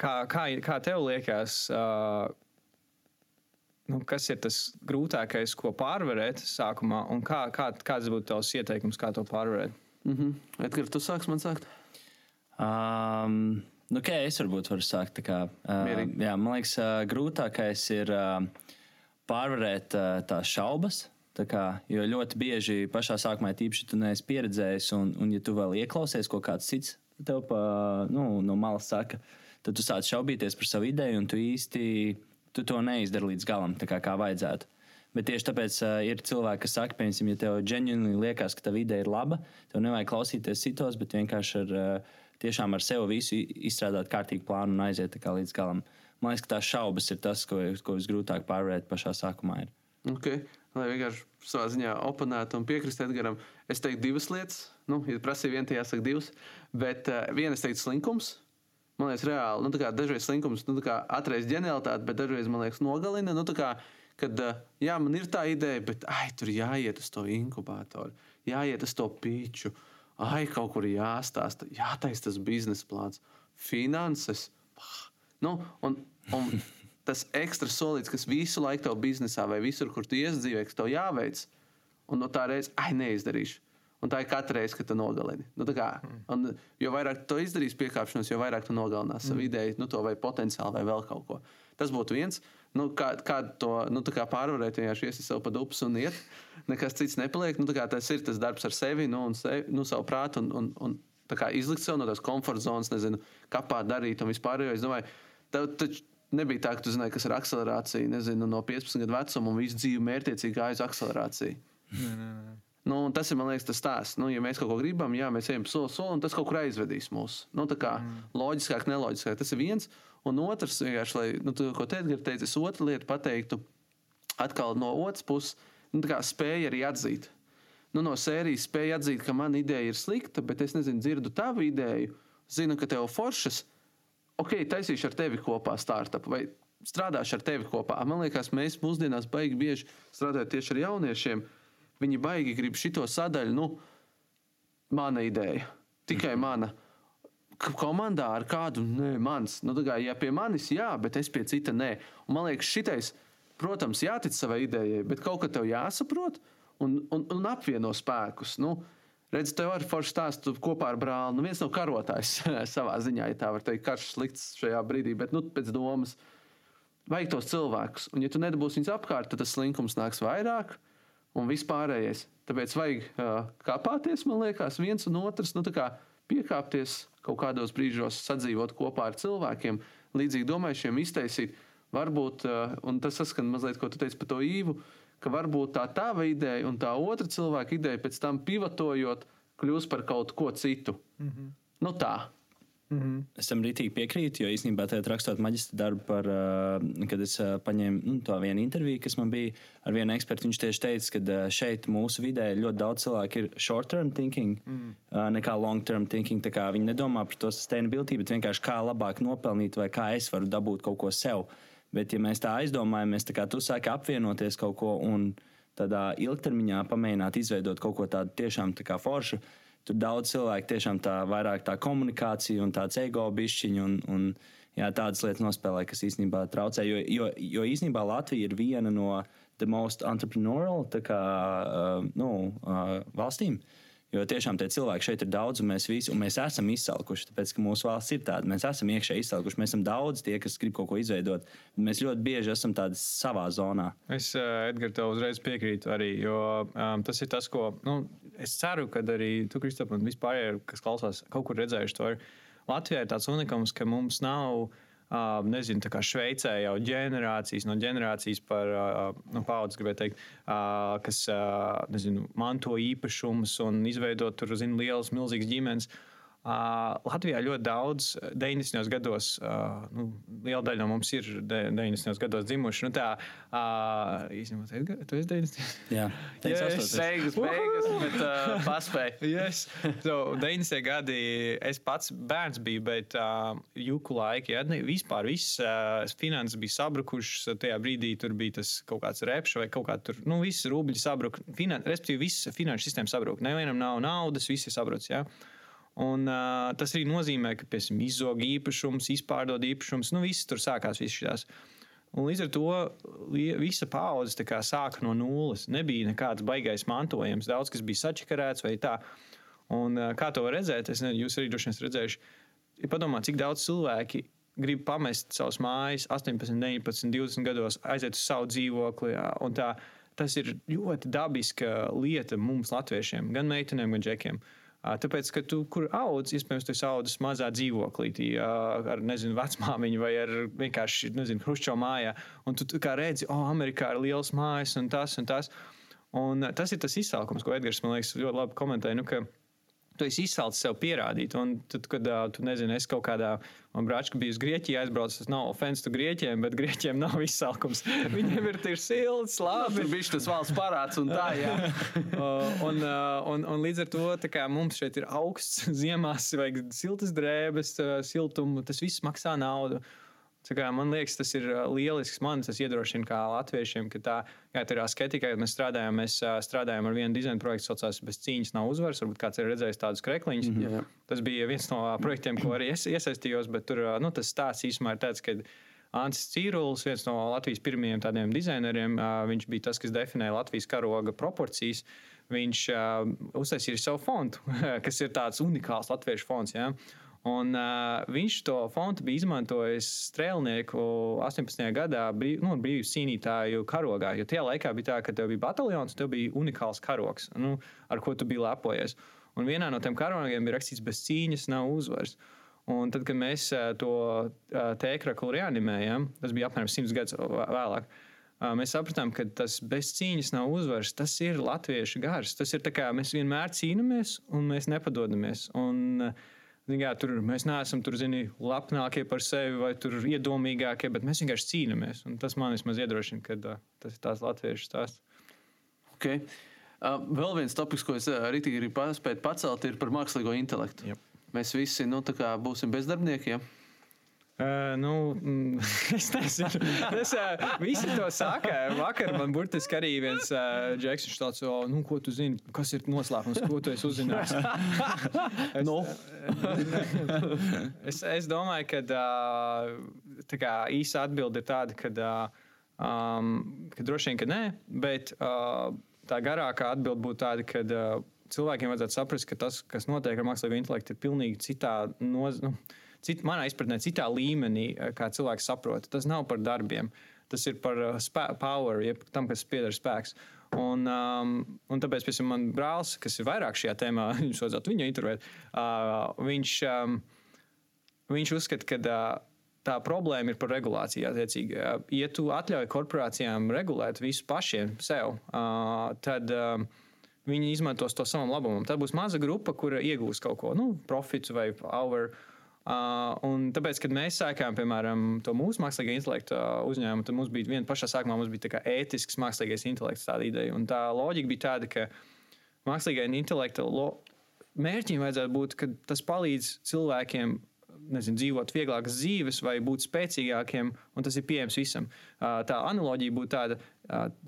kā, kā, kā tev liekas, uh, nu, kas ir tas grūtākais, ko pārvarēt sākumā, un kā, kā, kāds būtu tavs ieteikums, kā to pārvarēt?
Mm -hmm. Edgars, tu sāksi man sākt?
Um, nu, okay, es varbūt varu sākt. Kā, uh,
Mierīgi.
jā, man liekas, uh, grūtākais ir uh, pārvarēt uh, tās šaubas Kā, jo ļoti bieži pašā sākumā, tīpaši, tu neesi pieredzējis, un, un ja tu vēl ieklausies, ko kāds cits tev pa, nu, no malas saka, tad tu sāc šaubīties par savu ideju, un tu īsti tu to neizdari līdz galam, kā, kā vajadzētu. Bet tieši tāpēc uh, ir cilvēki, kas saka, piemēram, ja tev ģenerāli liekas, ka tava ideja ir laba, tev nevajag klausīties citos, bet vienkārši ar, uh, tiešām ar sevi visu izstrādāt kārtīgu plānu un aiziet līdz galam. Man liekas, ka tās šaubas ir tas, ko, ko visgrūtāk pārvarēt pašā sākumā. Ir.
Okay lai vienkārši savā ziņā oponētu un piekristu Edgars. Es teiktu divas lietas. Nu, ja prasīja viena, tad jāsaka divas. Bet uh, viena, es teiktu, slinkums. Man liekas, reāli. Nu, dažreiz slinkums nu, atreiz ģenialitāti, bet dažreiz man liekas, nogalina. Nu, kā, kad uh, jā, man ir tā ideja, bet ai, tur jāiet uz to inkubatoru, jāiet uz to pīču, ai, kaut kur jāstāsta, jātaisa tas biznesa plāns, finanses. Nu, un, un tas ekstra solīts, kas visu laiku tev biznesā vai visur, kur tu iesdzīvē, kas tev jāveic, un no tā reizes, ai, neizdarīšu. Un tā ir katra reize, kad tu nogalini. Nu, kā, un, jo vairāk tu izdarīsi piekāpšanos, jo vairāk tu nogalinās mm. savu ideju, nu, to vai potenciāli, vai vēl kaut ko. Tas būtu viens. Nu, kā, kā to nu, kā pārvarēt, ja iesi sev pa dubs un iet, nekas cits nepaliek. Nu, tas ir tas darbs ar sevi, nu, un sevi, nu, savu prātu un, un, un izlikt sev no tās komforta zonas, nezinu, kāpā darīt un vispār. Es domāju, tev taču Nebija tā, ka tu zināji, kas ir akcelerācija. Nezinu, no 15 gadu vecuma un visu dzīvi mērķiecīgi gāja uz akcelerāciju. Nē, nē, nē. Nu, tas ir liekas, tas stāsts. Nu, ja mēs kaut ko gribam, jā, mēs ejam soli soli, un tas kaut kur aizvedīs mūs. Nu, tā kā mm. loģiskāk, neloģiskāk. Tas ir viens. Un otrs, lai, nu, tu, ko te teici, es otru lietu pateiktu, atkal no otras puses, nu, spēja arī atzīt. Nu, no sērijas spēja atzīt, ka mana ideja ir slikta, bet es nezinu, dzirdu tavu ideju, zinu, ka tev foršas ok, taisīšu ar tevi kopā startup vai strādāšu ar tevi kopā. Man liekas, mēs mūsdienās baigi bieži strādājam tieši ar jauniešiem. Viņi baigi grib šito sadaļu, nu, mana ideja, tikai mana. Komandā ar kādu, nē, mans. Nu, kā, ja pie manis, jā, bet es pie cita nē. Un man liekas, šitais, protams, jātic savai idejai, bet kaut kā tev jāsaprot un, un, un apvieno spēkus. Nu, Redz, tev arī forši stāstu kopā ar brāli. Nu, viens nav karotājs (laughs) savā ziņā, ja tā var teikt, karš slikts šajā brīdī, bet nu, pēc domas vajag tos cilvēkus. Un, ja tu nedabūsi viņus apkārt, tad tas slinkums nāks vairāk un vispārējais. Tāpēc vajag uh, kāpāties, man liekas, viens un otrs, nu, kā piekāpties kaut kādos brīžos, sadzīvot kopā ar cilvēkiem, līdzīgi domājušiem, iztaisīt. Varbūt, uh, un tas saskan mazliet, ko tu teici par to īvu, uh, ka varbūt tā tava ideja un tā otra cilvēka ideja pēc tam pivotojot, kļūs par kaut ko citu. Mm -hmm. Nu tā.
Mm -hmm. Es tam rītīgi piekrītu, jo īstenībā tajā rakstot maģistra darbu, par, uh, kad es uh, paņēmu nu, to vienu interviju, kas man bija ar vienu ekspertu. Viņš tieši teica, ka uh, šeit mūsu vidē ļoti daudz cilvēku ir short term thinking, mm. uh, nekā long term thinking. Viņi nedomā par to sustainability, bet vienkārši kā labāk nopelnīt vai kā es varu dabūt kaut ko sev. Bet, ja mēs tā aizdomājamies, kā tu sāki apvienoties kaut ko un tādā ilgtermiņā pamēģināt izveidot kaut ko tādu tiešām tā kā foršu, tur daudz cilvēku tiešām tā vairāk tā komunikācija un tāds ego bišķiņi un, un jā, tādas lietas nospēlē, kas īstenībā traucē. Jo, jo, jo īstenībā Latvija ir viena no the most entrepreneurial kā, uh, nu, uh, valstīm. Jo tiešām tie cilvēki šeit ir daudz, un mēs visi un mēs esam izsalkuši. Tāpēc, ka mūsu valsts ir tāda, mēs esam iekšēji izsalkuši. Mēs esam daudz tie, kas grib kaut ko izveidot. Mēs ļoti bieži esam tādi savā zonā.
Es, uh, Edgars, tev uzreiz piekrītu arī, jo um, tas ir tas, ko nu, es ceru, ka arī tu, Kristap, un vispār, kas klausās, kaut kur redzējuši to. Ir Latvijā ir tāds unikums, ka mums nav. Uh, nezinu, tā kā Šveicē jau ģenerācijas no ģenerācijas par uh, nu, paudzes, gribētu teikt, uh, kas uh, nezinu, manto īpašumus un izveido tur, zinu, lielas, milzīgas ģimenes. Uh, Latvijā ļoti daudz 90. gados, uh, nu, liela daļa no mums ir 90. gados dzimuši. Nu, tā uh, īstenībā, tu esi 90.
Jā, (laughs)
tas ir beigas, beigas, bet uh, paspēj. (laughs)
yes. so, 90. gadi es pats bērns biju, bet uh, juku laiki, ja ne, vispār viss uh, finanses bija sabrukušas. Tajā brīdī tur bija tas kaut kāds repš vai kaut kā tur, nu, viss rubļi sabruka. Finan, respektīvi, viss finanšu sistēma sabruka. Nevienam nav naudas, viss ir sabrucis. Ja? Un, uh, tas arī nozīmē, ka piemēram izzog īpašums, izpārdod īpašums, nu viss tur sākās viss šīs. Un līdz ar to visa paudze sāka no nulles. Nebija nekāds baisais mantojums, daudz kas bija sačakarēts vai tā. Un, uh, kā to redzēt, es nezinu, jūs arī droši vien redzējuši. Ja padomā, cik daudz cilvēki grib pamest savus mājas, 18, 19, 20 gados, aiziet uz savu dzīvokli. Tā, tas ir ļoti dabiska lieta mums, latviešiem, gan meitenēm, gan džekiem. Uh, Tāpēc, ka tu, kur audz, iespējams, tu audzis mazā dzīvoklī, ar, nezinu, vecmāmiņu vai ar vienkārši, hruščo mājā. Un tu kā redzi, oh, Amerikā ir liels mājas un tas un tas. Un tas ir tas izsaukums, ko Edgars, man liekas, ļoti labi komentēja. Nu, tu esi izsalcis sev pierādīt. Un tad, kad tu nezini, es kaut kādā brāčkā biju uz Grieķiju, aizbraucis, tas nav ofens tu Grieķiem, bet Grieķiem nav izsalkums. (laughs) Viņiem ir tie silts, labi.
Tur bija tas valsts parāds un tā, (laughs)
un, un, un līdz ar to kā, mums šeit ir augsts (laughs) ziemās, vajag siltas drēbes, siltumu, tas viss maksā naudu. Kā, man liekas, tas ir lielisks. Man tas iedrošina kā latviešiem, ka tā, jā, tā ir asketikai, kad mēs strādājam, mēs strādājam ar vienu dizaina projektu, kas saucās Bez cīņas nav uzvaras. Varbūt kāds ir redzējis tādus krekliņus. Mm -hmm. Tas bija viens no projektiem, ko arī es iesaistījos, bet tur nu, tas stāsts īsumā ir tāds, ka Ansis Cīrulis, viens no Latvijas pirmajiem tādiem dizaineriem, viņš bija tas, kas definēja Latvijas karoga proporcijas. Viņš uztaisīja savu fondu, (laughs) kas ir tāds unikāls latviešu fonds. Ja? Un, uh, viņš to fontu bija izmantojis strēlnieku 18. gadā, brīv, nu, brīvības cīnītāju karogā. Jo tajā laikā bija tā, ka tev bija bataljons, tev bija unikāls karoks, nu, ar ko tu biji lepojies. Un vienā no tiem karogiem bija rakstīts, bez cīņas nav uzvaras. Un tad, kad mēs to tēkraklu reanimējām, tas bija apmēram 100 gadus vēlāk. Mēs sapratām, ka tas bez cīņas nav uzvaras. Tas ir latviešu gars. Tas ir tā kā mēs vienmēr cīnāmies un mēs nepadodamies. Un, uh, Jā, tur mēs neesam tur, zini, lepnākie par sevi vai iedomīgākie, bet mēs vienkārši cīnāmies. Un tas man vismaz iedrošina, ka uh, tas ir tās latviešu stāsts.
Okay. Uh, vēl viens topoks, ko es arī gribu pacelt, ir par mākslīgo intelektu.
Yep.
Mēs visi nu, būsim bezdarbnieki. Ja?
Uh, nu, mm, (laughs) es nezinu, es uh, visi to saka. Vakar man burtiski arī viens uh, džeks, viņš tāds, oh, nu, ko tu zini, kas ir noslēpums, ko tu esi uzzinājis. (laughs) es, no. es, es domāju, ka uh, kā, īsa atbilde ir tāda, ka, uh, um, ka droši vien, ka nē, bet uh, tā garākā atbilde būtu tāda, ka uh, cilvēkiem vajadzētu saprast, ka tas, kas notiek ar mākslīgo intelektu, ir pilnīgi citā nozīmē. Nu, cit, manā izpratnē, citā līmenī, eh, kā cilvēks saprot. Tas nav par darbiem, tas ir par uh, spē, power, jeb tam, kas pieder spēks. Un, um, un tāpēc, piemēram, man brālis, kas ir vairāk šajā tēmā, (laughs) viņš vajadzētu viņu intervēt, uh, viņš, um, viņš uzskata, ka uh, tā problēma ir par regulāciju. Attiecīgi, ja tu atļauj korporācijām regulēt visu pašiem sev, uh, tad uh, viņi izmantos to savam labumam. Tad būs maza grupa, kura iegūs kaut ko, nu, profitu vai hour. Uh, un tāpēc, kad mēs sākām, piemēram, to mūsu mākslīgā intelekta uzņēmumu, tad mums bija viena pašā sākumā, mums bija ētisks mākslīgais intelekts, tāda ideja. Un tā loģika bija tāda, ka mākslīgā intelekta lo... mērķim vajadzētu būt, ka tas palīdz cilvēkiem nezinu, dzīvot vieglākas dzīves vai būt spēcīgākiem, un tas ir pieejams visam. Uh, tā analoģija būtu tāda,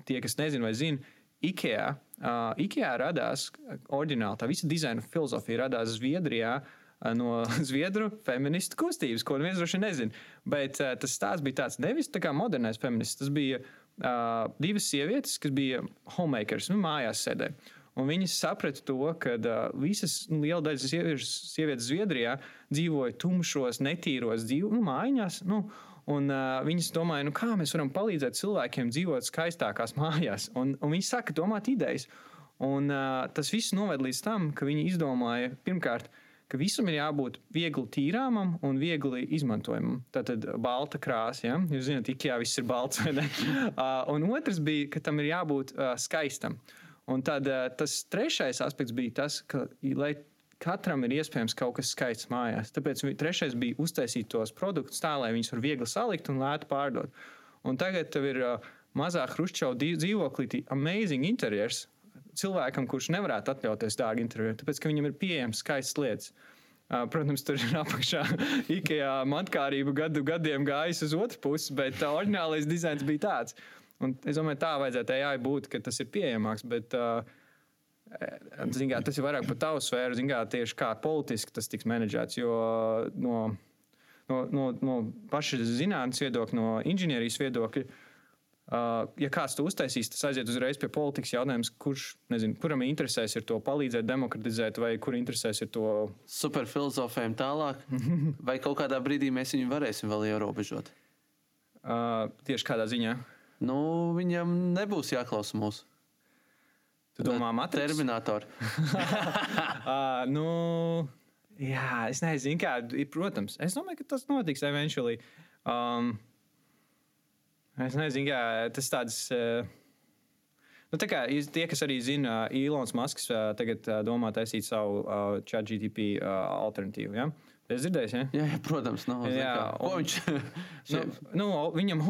tie, kas nezina vai zina, IKEA. Uh, IKEA radās oriģināli, tā visa dizaina filozofija radās Zviedrijā. Uh, no (laughs) zviedru feministu kustības, ko neviens droši nezina. Bet uh, tas stāsts bija tāds nevis tā kā modernais feminists. Tas bija uh, divas sievietes, kas bija homemakers, nu, mājās sēdēja. Un viņas saprata to, ka uh, visas nu, liela daļa sievietes, sievietes Zviedrijā dzīvoja tumšos, netīros dzīvo, nu, mājās. Nu, Un, uh, viņas domāja, nu, kā mēs varam palīdzēt cilvēkiem dzīvot skaistākās mājās. Un, un viņi sāka domāt idejas. Un, uh, tas viss noved līdz tam, ka viņi izdomāja pirmkārt, ka visam ir jābūt viegli tīrāmam un viegli izmantojamam. Tātad balta krāsa, ja? jūs zināt, ikā viss ir balts. uh, (laughs) un otrs bija, ka tam ir jābūt uh, skaistam. Un tad uh, tas trešais aspekts bija tas, ka, lai katram ir iespējams kaut kas skaists mājās. Tāpēc trešais bija uztaisīt tos produktus tā, lai viņus var viegli salikt un lēti pārdot. Un tagad tev ir uh, mazā Hruščova dzīvoklī amazing interjers cilvēkam, kurš nevarētu atļauties dārgu interjeru, tāpēc ka viņam ir pieejams skaists lietas. Uh, protams, tur ir (laughs) apakšā IKEA matkārība gadu gadiem gājis uz otru pusi, bet uh, oriģinālais dizains bija tāds. Un es domāju, tā vajadzētu AI būt, ka tas ir pieejamāks. Bet, uh, Kā, tas ir vairāk par tavu sfēru, kā, tieši kā politiski tas tiks menedžēts. Jo no, no, no, no paša zinātnīs viedokļa, no inženierijas viedokļa, ja kāds to uztaisīs, tas aiziet uzreiz pie politikas jautājums, kurš, nezinu, kuram interesēs ir to palīdzēt, demokratizēt, vai kur interesēs ir to.
Superfilozofējam tālāk, (laughs) vai kaut kādā brīdī mēs viņu varēsim vēl ierobežot?
Uh, tieši kādā ziņā?
Nu, viņam nebūs jāklausa mūsu.
Tu domā, Matrix?
Terminator. (laughs) (laughs)
uh, nu, jā, es nezinu, kā, protams, es domāju, ka tas notiks eventually. Um, es nezinu, kā tas tāds. Uh, Nu, tā kā tie, kas arī zina, uh, Ilons Masks uh, tagad uh, domā taisīt savu uh, chat GTP uh, alternatīvu. Ja? Es dzirdēju, ja?
Jā, jā protams. No, jā,
un, viņš, (laughs) nu, nu, viņam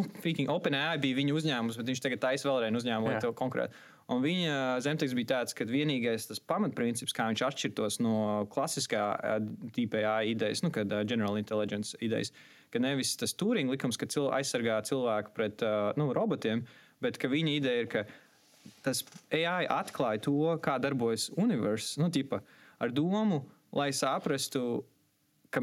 OpenAI bija viņa uzņēmums, bet viņš tagad taisa vēlreiz uzņēmumu to konkrēti. Un viņa zemteksts bija tāds, ka vienīgais tas pamatprincips, kā viņš atšķirtos no klasiskā TPA idejas, nu, kad General Intelligence idejas, ka nevis tas Turing likums, ka cilvē, aizsargā cilvēku pret nu, robotiem, bet ka viņa ideja ir, ka tas AI atklāja to, kā darbojas universums, nu, tipa, ar domu, lai saprastu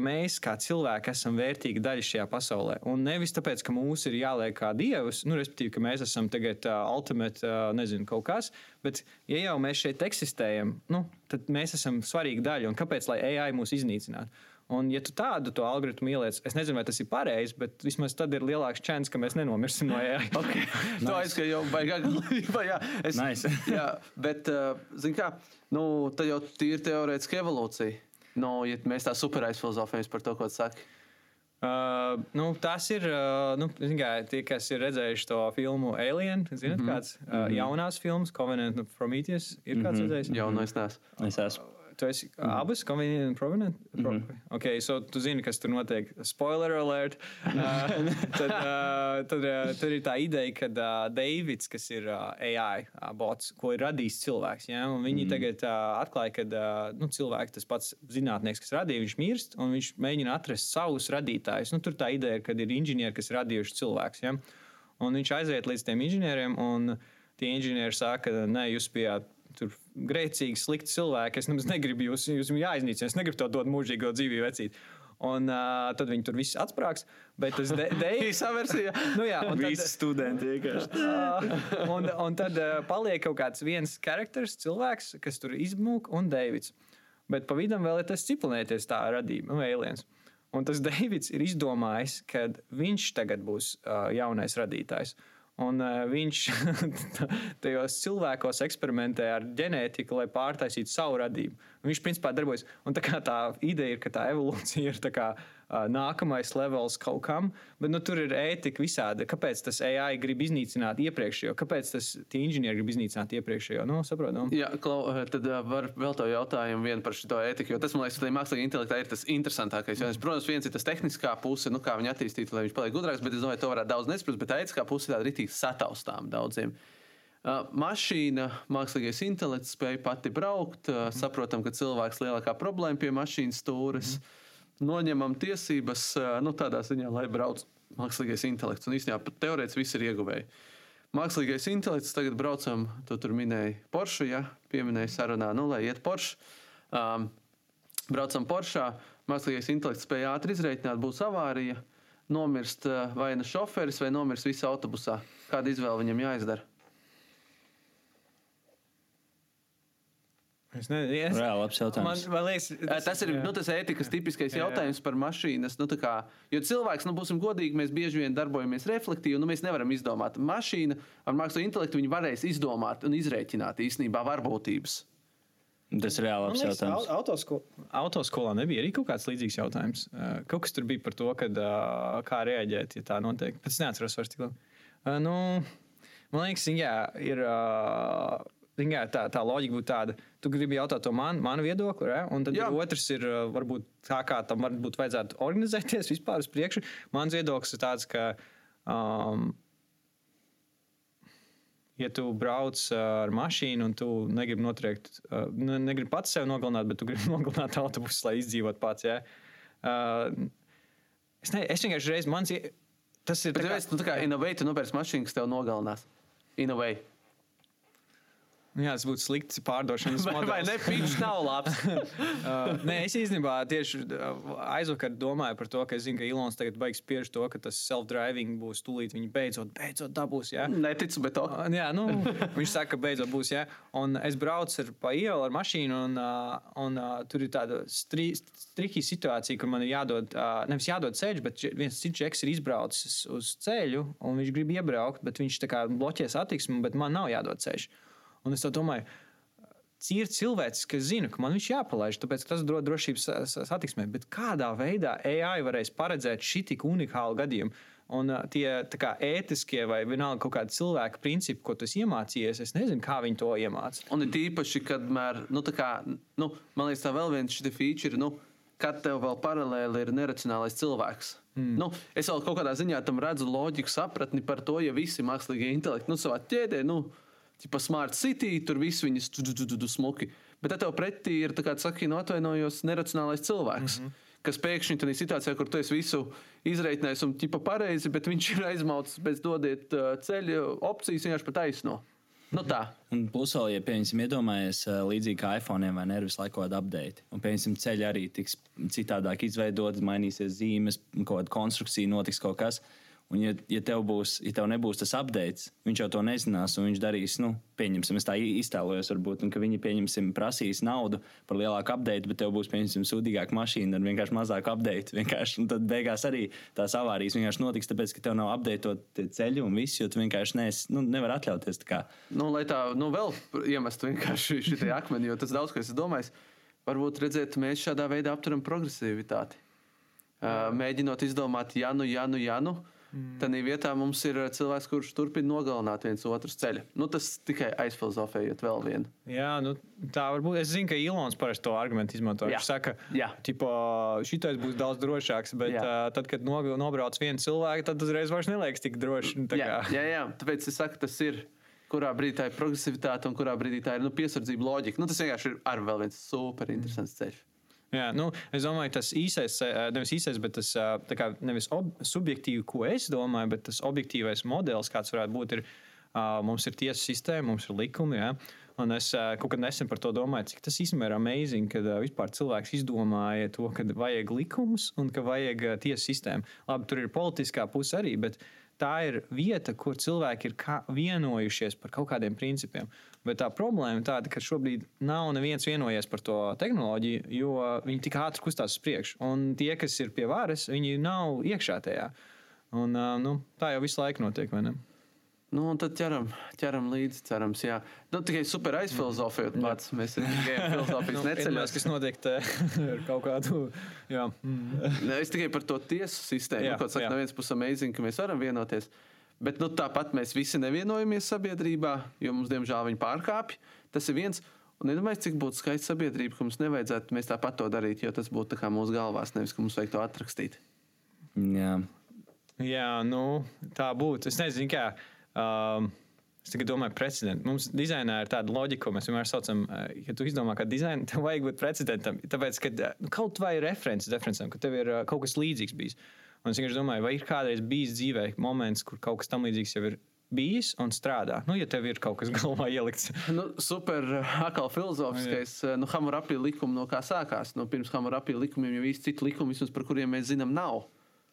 mēs kā cilvēki esam vērtīga daļa šajā pasaulē. Un nevis tāpēc, ka mūs ir jāliek kā dievus, nu, respektīvi, ka mēs esam tagad uh, ultimate, uh, nezinu, kaut kas, bet, ja jau mēs šeit eksistējam, nu, tad mēs esam svarīga daļa. Un kāpēc lai AI mūs iznīcinātu? Un, ja tu tādu to algoritmu ieliec, es nezinu, vai tas ir pareizi, bet vismaz tad ir lielāks chance, ka mēs nenomirsim no AI. (laughs)
okay. nice. Tu aizskat jau baigā galībā, (laughs) jā. Es,
nice. (laughs)
jā, bet, uh, zin kā, nu, tad jau tīri teorētiski evolūcija. Nu, ja mēs tā superaizfilozofējamies par to, ko tu saki.
Uh, nu, tas ir. Uh, nu, kā, tie, kas ir redzējuši to filmu Alien, zinot, mm -hmm. kāds uh, -hmm. jaunās filmas, Covenant of Prometheus, ir kāds mm -hmm. redzējis?
Jā, no es neesmu.
Es esmu.
Tu esi mm. abas convenient un provenient? Mm -hmm. Ok, so tu zini, kas tur notiek. Spoiler alert. (laughs) uh, tad, uh, tad uh, tur ir tā ideja, ka uh, Deivids, kas ir uh, AI uh, bots, ko ir radījis cilvēks, ja? un viņi mm. tagad uh, atklāja, ka uh, nu, cilvēks, tas pats zinātnieks, kas radīja, viņš mirst, un viņš mēģina atrast savus radītājus. Nu, tur tā ideja ir, ka ir inženieri, kas radījuši cilvēks. Ja? Un viņš aiziet līdz tiem inženieriem, un tie inženieri saka, nē, jūs bijāt tur grēcīgi, slikti cilvēki. Es nemaz negribu jūs, jūs jāiznīcināt, es negribu to dot mūžīgo dzīvību vecīt. Un uh, tad viņi tur viss atsprāgs. Bet tas
īsa versija.
nu, jā, un
tad, Visi studenti vienkārši. (laughs)
uh, un, un tad uh, paliek kaut kāds viens charakters, cilvēks, kas tur izmūk, un Deivids. Bet pa vidam vēl ir tas ciklonēties tā radība, nu, aliens. Un tas Deivids ir izdomājis, ka viņš tagad būs uh, jaunais radītājs. Uh, Un uh, viņš (laughs) tajos cilvēkos eksperimentē ar ģenētiku, lai pārtaisītu savu radību. Un viņš principā darbojas. Un tā, tā ideja ir, ka tā evolūcija ir tā kā, nākamais levels kaut kam, bet nu, tur ir ētika visādi. Kāpēc tas AI grib iznīcināt iepriekšējo? Kāpēc tas inženieri grib iznīcināt iepriekšējo? Nu, saprotam.
Jā, Klau, tad var vēl to jautājumu vien par šo ētiku, jo tas man liekas, ka mākslīgā intelektā ir tas interesantākais. Mm. Protams, viens ir tas tehniskā puse, nu, kā viņi attīstītu, lai viņš paliek gudrāks, bet es domāju, to varētu daudz nesprast, bet ētiskā puse ir tāda ritīgi sataustām daudziem. Uh, mašīna, mākslīgais intelekts spēja pati braukt. Uh, saprotam, ka cilvēks lielākā problēma pie mašīnas stūres. Mm. Noņemam tiesības nu, tādā ziņā, lai brauc mākslīgais intelekts. Un īstenībā pat teorētiski viss ir ieguvēji. Mākslīgais intelekts tagad braucam, tu tur minēji Porsche, ja pieminēji sarunā, nu, lai iet Porsche. Um, braucam Porsche, mākslīgais intelekts spēja ātri izreikināt, būs avārija, nomirst vai nu šoferis, vai nomirst visi autobusā. Kāda izvēle viņam jāizdara?
Es nezinu, es,
Reāli labs jautājums.
man, man liekas,
Tas, tas ir
jā.
nu, tas ētikas tipiskais
Jā, jā.
jautājums par mašīnas. Nu, tā kā, jo cilvēks, nu, būsim godīgi, mēs bieži vien darbojamies reflektīvi, nu, mēs nevaram izdomāt. Mašīna ar mākslīgo intelektu viņi varēs izdomāt un izrēķināt īstenībā varbūtības.
Tas ir
liekas,
jautājums.
au- autosko- Autoskolā nebija arī kaut kāds līdzīgs jautājums. Kaut kas tur bija par to, kad, kā reaģēt, ja tā notiek. Pēc tam neatceros vairs tik labi. Nu, man liekas, jā, ir. Uh, kā, Tā, tā loģika būtu tāda, tu gribi jautāt to man, manu viedokli, re? un tad
Jā.
ir otrs, ir uh, varbūt tā, kā tam varbūt vajadzētu organizēties (laughs) vispār uz priekšu. Mans viedoklis ir tāds, ka um, ja tu brauc uh, ar mašīnu un tu negribi notriekt, uh, ne- negribi pats sevi nogalināt, bet tu gribi (laughs) nogalināt autobusu, lai izdzīvotu pats. Ja? Uh, es, ne, es vienkārši reiz mans. Tas ir
Bet,
tā
ja
kā,
mēs, nu, tā kā inovēt, tu nopērci mašīnu, kas tev nogalinās. Inovēt.
Jā, tas būtu slikts pārdošanas
Vai, vai
modelis.
ne? Pitch nav labs. (laughs)
Uh, nē, es īstenībā tieši uh, aizvakar domāju par to, ka zinu, ka Ilons tagad baigs spiež to, ka tas self-driving būs tūlīt. Viņi beidzot, beidzot dabūs. Ja?
Neticu, bet to.
Uh, Jā, nu, viņš saka, ka beidzot būs. Ja? Un es braucu ar, pa ielu ar mašīnu, un, uh, un uh, tur ir tāda stri, strikta situācija, kur man ir jādod, uh, nevis jādod ceļš, bet viens cits čeks ir izbraucis uz ceļu, un viņš grib iebraukt, bet viņš bloķē satiksmi, bet man nav jādod ceļš. Un es domāju, ir cilvēks, kas zina, ka man viņš jāpalaiž, tāpēc tas dod drošības sa- sa- satiksmē. Bet kādā veidā AI varēs paredzēt šī tik unikālu gadījumu? Un tie tā kā, ētiskie vai vienalga kaut kādi cilvēka principi, ko tu iemācījies, es nezinu, kā viņi to iemācīja.
Un ir īpaši, kad mēr, nu, kā, nu, man liekas, tā vēl viens šis feature, nu, kad tev vēl paralēli ir neracionālais cilvēks. Mm. Nu, es vēl kaut kādā ziņā tam redzu loģiku, sapratni par to, ja visi mākslīgie intelekti nu, savā ķēdē, nu, tipā smart city, tur viss viņas smuki. Bet tad tev pretī ir, tā kā tu saki, no atvainojos, neracionālais cilvēks. Mm -hmm. Kas pēkšņi tādā situācijā, kur tu esi visu izreikinājis un tipa pareizi, bet viņš ir aizmaucis bez dodiet uh, ceļu opcijas vienkārši pa taisno. Nu tā.
Un plus vēl, ja pieņemsim, iedomājies līdzīgi kā iPhone vai ne, visu laiku kāda update. Un, pieņemsim, ceļi arī tiks citādāk izveidoti, mainīsies zīmes, kaut kāda konstrukcija, notiks kaut kas. Un, ja, ja, tev būs, ja tev nebūs tas update, viņš jau to nezinās, un viņš darīs, nu, pieņemsim, es tā iztēlojos, varbūt, un ka viņi, pieņemsim, prasīs naudu par lielāku update, bet tev būs, pieņemsim, sūdīgāka mašīna ar vienkārši mazāku update. (laughs) Vienkārši, un tad beigās arī tās avārijas vienkārši notiks, tāpēc, ka tev nav updateot tie ceļi un viss, jo tu vienkārši nes, nu, nevar atļauties.
Nu, lai tā nu, vēl iemestu vienkārši (laughs) šī akmeni, jo tas daudz, ko es domāju, varbūt redzēt, mēs šādā veidā apturam progresivitāti. Uh, mēģinot izdomāt, ja nu, ja nu, ja nu. Mm. Tad vietā mums ir uh, cilvēks, kurš turpina nogalināt viens otru ceļu. Nu, tas tikai aizfilozofējot vēl vienu.
Jā, nu, tā var būt. Es zinu, ka Ilons parasti to argumentu izmanto. Viņš saka, ka šitais būs daudz drošāks, bet
Jā.
uh, tad, kad no, nobrauc viens cilvēks, tad uzreiz vairs neliekas tik droši. Nu, tā
Jā, jā, jā, tāpēc es saku, tas ir. Kurā brīdī tā ir progresivitāte un kurā brīdī tā ir nu, piesardzība, loģika. Nu, tas vienkārši ir arī vēl viens super interesants ceļš.
Jā, nu, es domāju, tas īsais, eh, nevis īsais, bet tas eh, kā, nevis ob, subjektīvi, ko es domāju, bet tas objektīvais modelis, kāds varētu būt, ir, uh, mums ir tiesa sistēma, mums ir likumi. Ja? Un es kaut kad nesen par to domāju, cik tas īstenībā ir amazing, uh, vispār cilvēks izdomāja to, ka vajag likumus un ka vajag tiesu sistēmu. Labi, tur ir politiskā puse arī, bet tā ir vieta, kur cilvēki ir vienojušies par kaut kādiem principiem. Bet tā problēma ir tāda, ka šobrīd nav neviens vienojies par to tehnoloģiju, jo viņi tik ātri kustās uz priekšu. Un tie, kas ir pie varas, viņi nav iekšā tajā. Un, uh, nu, tā jau visu laiku notiek, vai ne?
Nu, un tad ķeram, ķeram līdzi, cerams, jā. Nu, tikai super aizfilozofējot pats. Mēs (laughs) tikai filozofijas
Iedomājieties,
neceļamies.
kas notiek te (laughs) ar kaut kādu. Jā, mm.
Ne, Es tikai par to tiesu sistēmu.
Jā,
Jā, Kaut saka,
jā.
no vienas puses amazing, ka mēs varam vienoties. Bet nu, tāpat mēs visi nevienojamies sabiedrībā, jo mums, diemžēl, viņi pārkāpj. Tas ir viens. Un iedomājieties, cik būtu skaista sabiedrība, ka mums nevajadzētu mēs tāpat to darīt, jo tas būtu mūsu galvās, nevis ka mums vajag to atrakstīt.
Jā.
Jā, nu, tā būtu. Es nezinu, kā. Um, Es tagad domāju, precedentu. Mums dizainā ir tāda loģika, ko mēs vienmēr saucam, eh, ja tu izdomā, ka dizainam tam vajag būt precedentam. Tāpēc, ka eh, nu, kaut vai references referencam, ka tev ir eh, kaut kas līdzīgs bijis. Un es vienkārši domāju, vai ir kādreiz bijis dzīvē moments, kur kaut kas tam līdzīgs jau ir bijis un strādā. Nu, ja tev ir kaut kas (laughs) galvā ielikts.
Nu, super, atkal filozofiskais. Nu, Hammurabi likuma no kā sākās. Nu, pirms Hammurabi likumiem jau īsti citu likumu, vismaz par kuriem mēs zinām, nav.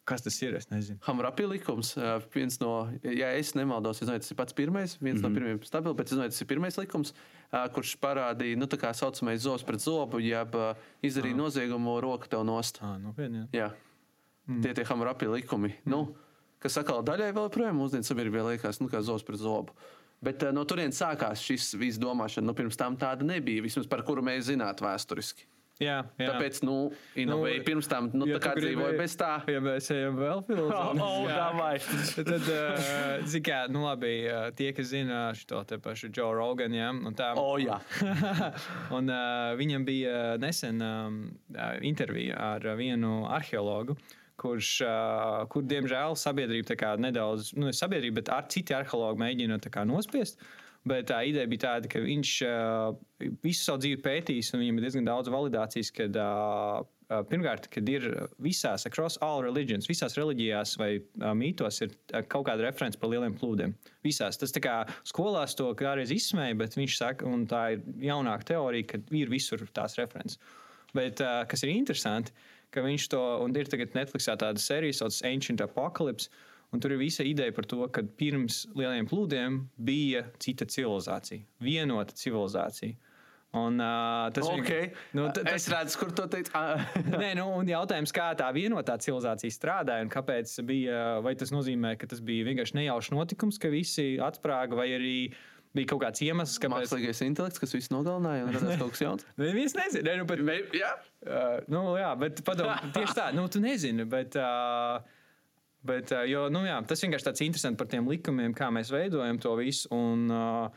Kas tas ir? Es nezinu.
Hammurabi likums, ā, viens no, ja es nemaldos, es nezinu, tas ir pats pirmais, viens mm -hmm. no pirmiem stabili, bet es nezinu, tas ir pirmais likums, kurš parādīja, nu, tā kā saucamais zobs pret zobu, jeb izdarīja noziegumu roku tev nost.
Ah, nopietni. jā.
Jā, mm. tie tie Hammurabi likumi. Mm. Nu, kas atkal daļai vēl projām mūsdienu sabiedrībā liekas, nu, kā zobs pret zobu. Bet ā, no turienes sākās šis viss domāšana. Nu, pirms tam tāda nebija, vismaz par kuru mēs zinātu vēsturiski.
Jā, jā.
Tāpēc, nu, Inovei
Nu,
pirms tam nu,
ja
tā kā
tu gribēji-
dzīvoja bez tā.
Ja mēs ejam vēl filozofiju, (laughs)
Oh,
tad, uh, zini, kā, nu, labi, uh, tie, kas zina šo te pašu Joe Roganu, ja, un tā.
O, jā.
un uh, (laughs) viņam bija nesen um, uh, intervija ar uh, vienu arheologu. Kurš, uh, kur, diemžēl, sabiedrība nedaudz, nu, sabiedrība, bet ar citi arheologi mēģina nospiest. Bet tā ideja bija tāda, ka viņš uh, visu savu dzīvi pētījis, un viņam ir diezgan daudz validācijas, kad uh, pirmkārt, kad ir visās, across all religions, visās reliģijās vai mītos, ir kaut kāda reference par lieliem plūdiem. Visās. Tas kā skolās to kādreiz izsmēja, bet viņš saka, un tā ir jaunāka teorija, ka ir visur tās references. Bet kas ir interesanti, ka viņš to, un ir tagad Netflixā tāda sērija, sauc Ancient Apocalypse. Un tur ir visa ideja par to, ka pirms lieliem plūdiem bija cita civilizācija, vienota civilizācija. Un, uh, tas
Okay.
nu,
Nu,
ta-
es redzu, kur to teikt. Ah, (laughs)
Nē, nu, un jautājums, kā tā vienotā civilizācija strādāja un kāpēc bija, vai tas nozīmē, ka tas bija vienkārši nejaušs notikums, ka visi atsprāga, vai arī bija kaut kāds iemesls, kāpēc.
Mākslīgais intelekts, kas visu nogalināja, un radās kaut kas jauns. (laughs)
Neviens nezina, ne, nu, bet,
Vai- Jā,
uh, nu, jā, bet padomā, (laughs) tieši tā, nu, tu nezini, bet. Uh, Bet, uh, jo, nu, jā, tas vienkārši tāds interesants par tiem likumiem, kā mēs veidojam to visu. Un uh,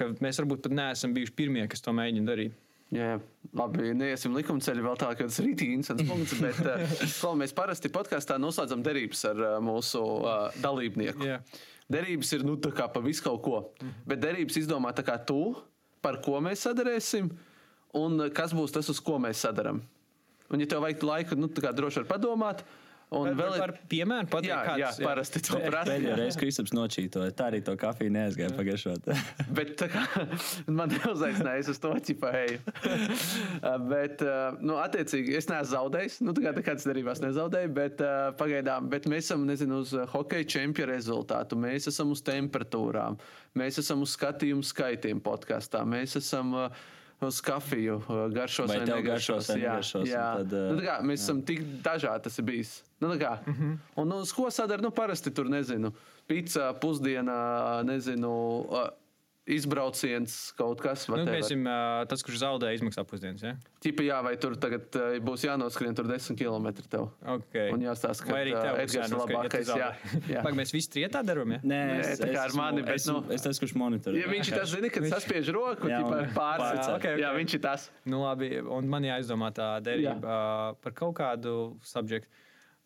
ka mēs varbūt pat neesam bijuši pirmie, kas to mēģina darīt.
jā, labi. Neiesim likuma ceļu vēl tālāk, jo tas ir rītīgi interesants punkts. Bet, uh, (laughs) mēs parasti podkāstā noslēdzam derības ar uh, mūsu uh, dalībnieku.
Jā.
Derības ir nu, pa visu kaut ko. Bet derības izdomā tu, par ko mēs sadarēsim, un kas būs tas, uz ko mēs sadarām. Un, ja tev vajag laiku, nu, tā kā droši var padomāt. Un vēl
par piemēru pateikt,
Jā, jā,
kāds-
parasti to prasa.
Pēdējo reizi (laughs) Kristaps nočītoja. Tā arī to kafiju neaizgāja pagājušot. (laughs)
Bet tā kā (laughs) man neuzaicināja, es uz to ķipēju. bet, uh, nu, attiecīgi, es neesmu zaudējis. Nu, tā kā tā kāds derībās nezaudēja, bet uh, pagaidām, bet mēs esam, nezinu, uz uh, hokeja čempionu rezultātu, mēs esam uz temperatūrām, mēs esam uz skatījumu skaitiem podkāstā, mēs esam. Uz kafiju, garšos
Vai
vai negaršos.
garšos
jā,
negaršos, un
jā.
tad,
nu, tā kā, mēs jā. esam tik dažādi, tas ir bijis. Nu, tā kā. mm -hmm. Un nu, uz ko sadara? Nu, parasti tur nezinu. Pizza, pusdienā, nezinu. Izbrauciens, kaut kas
Nu,
tāds.
piemēram, ā, tas, kurš zaudē, izmaksā pusdienas. Ja?
Tipa, jā, vai tur tagad būs jānoskrien tur 10 km. Tev.
Okay.
Un jāstāsta, ka Edgars ir labākais. Jā, jā.
Pagaid, mēs visi trietā darām. Ja?
Nē,
Nē, tā kā ar mani, bet,
es,
nu-
es tas, kurš monitorē.
Ja viņš ir tas, zini, kad saspiež roku,
Jā,
ķipa,
un-
pārsvarā.
Jā, ok, ok.
Jā, viņš ir tas.
Nu, labi, un man jāizdomā tā derība par kaut kādu subjektu.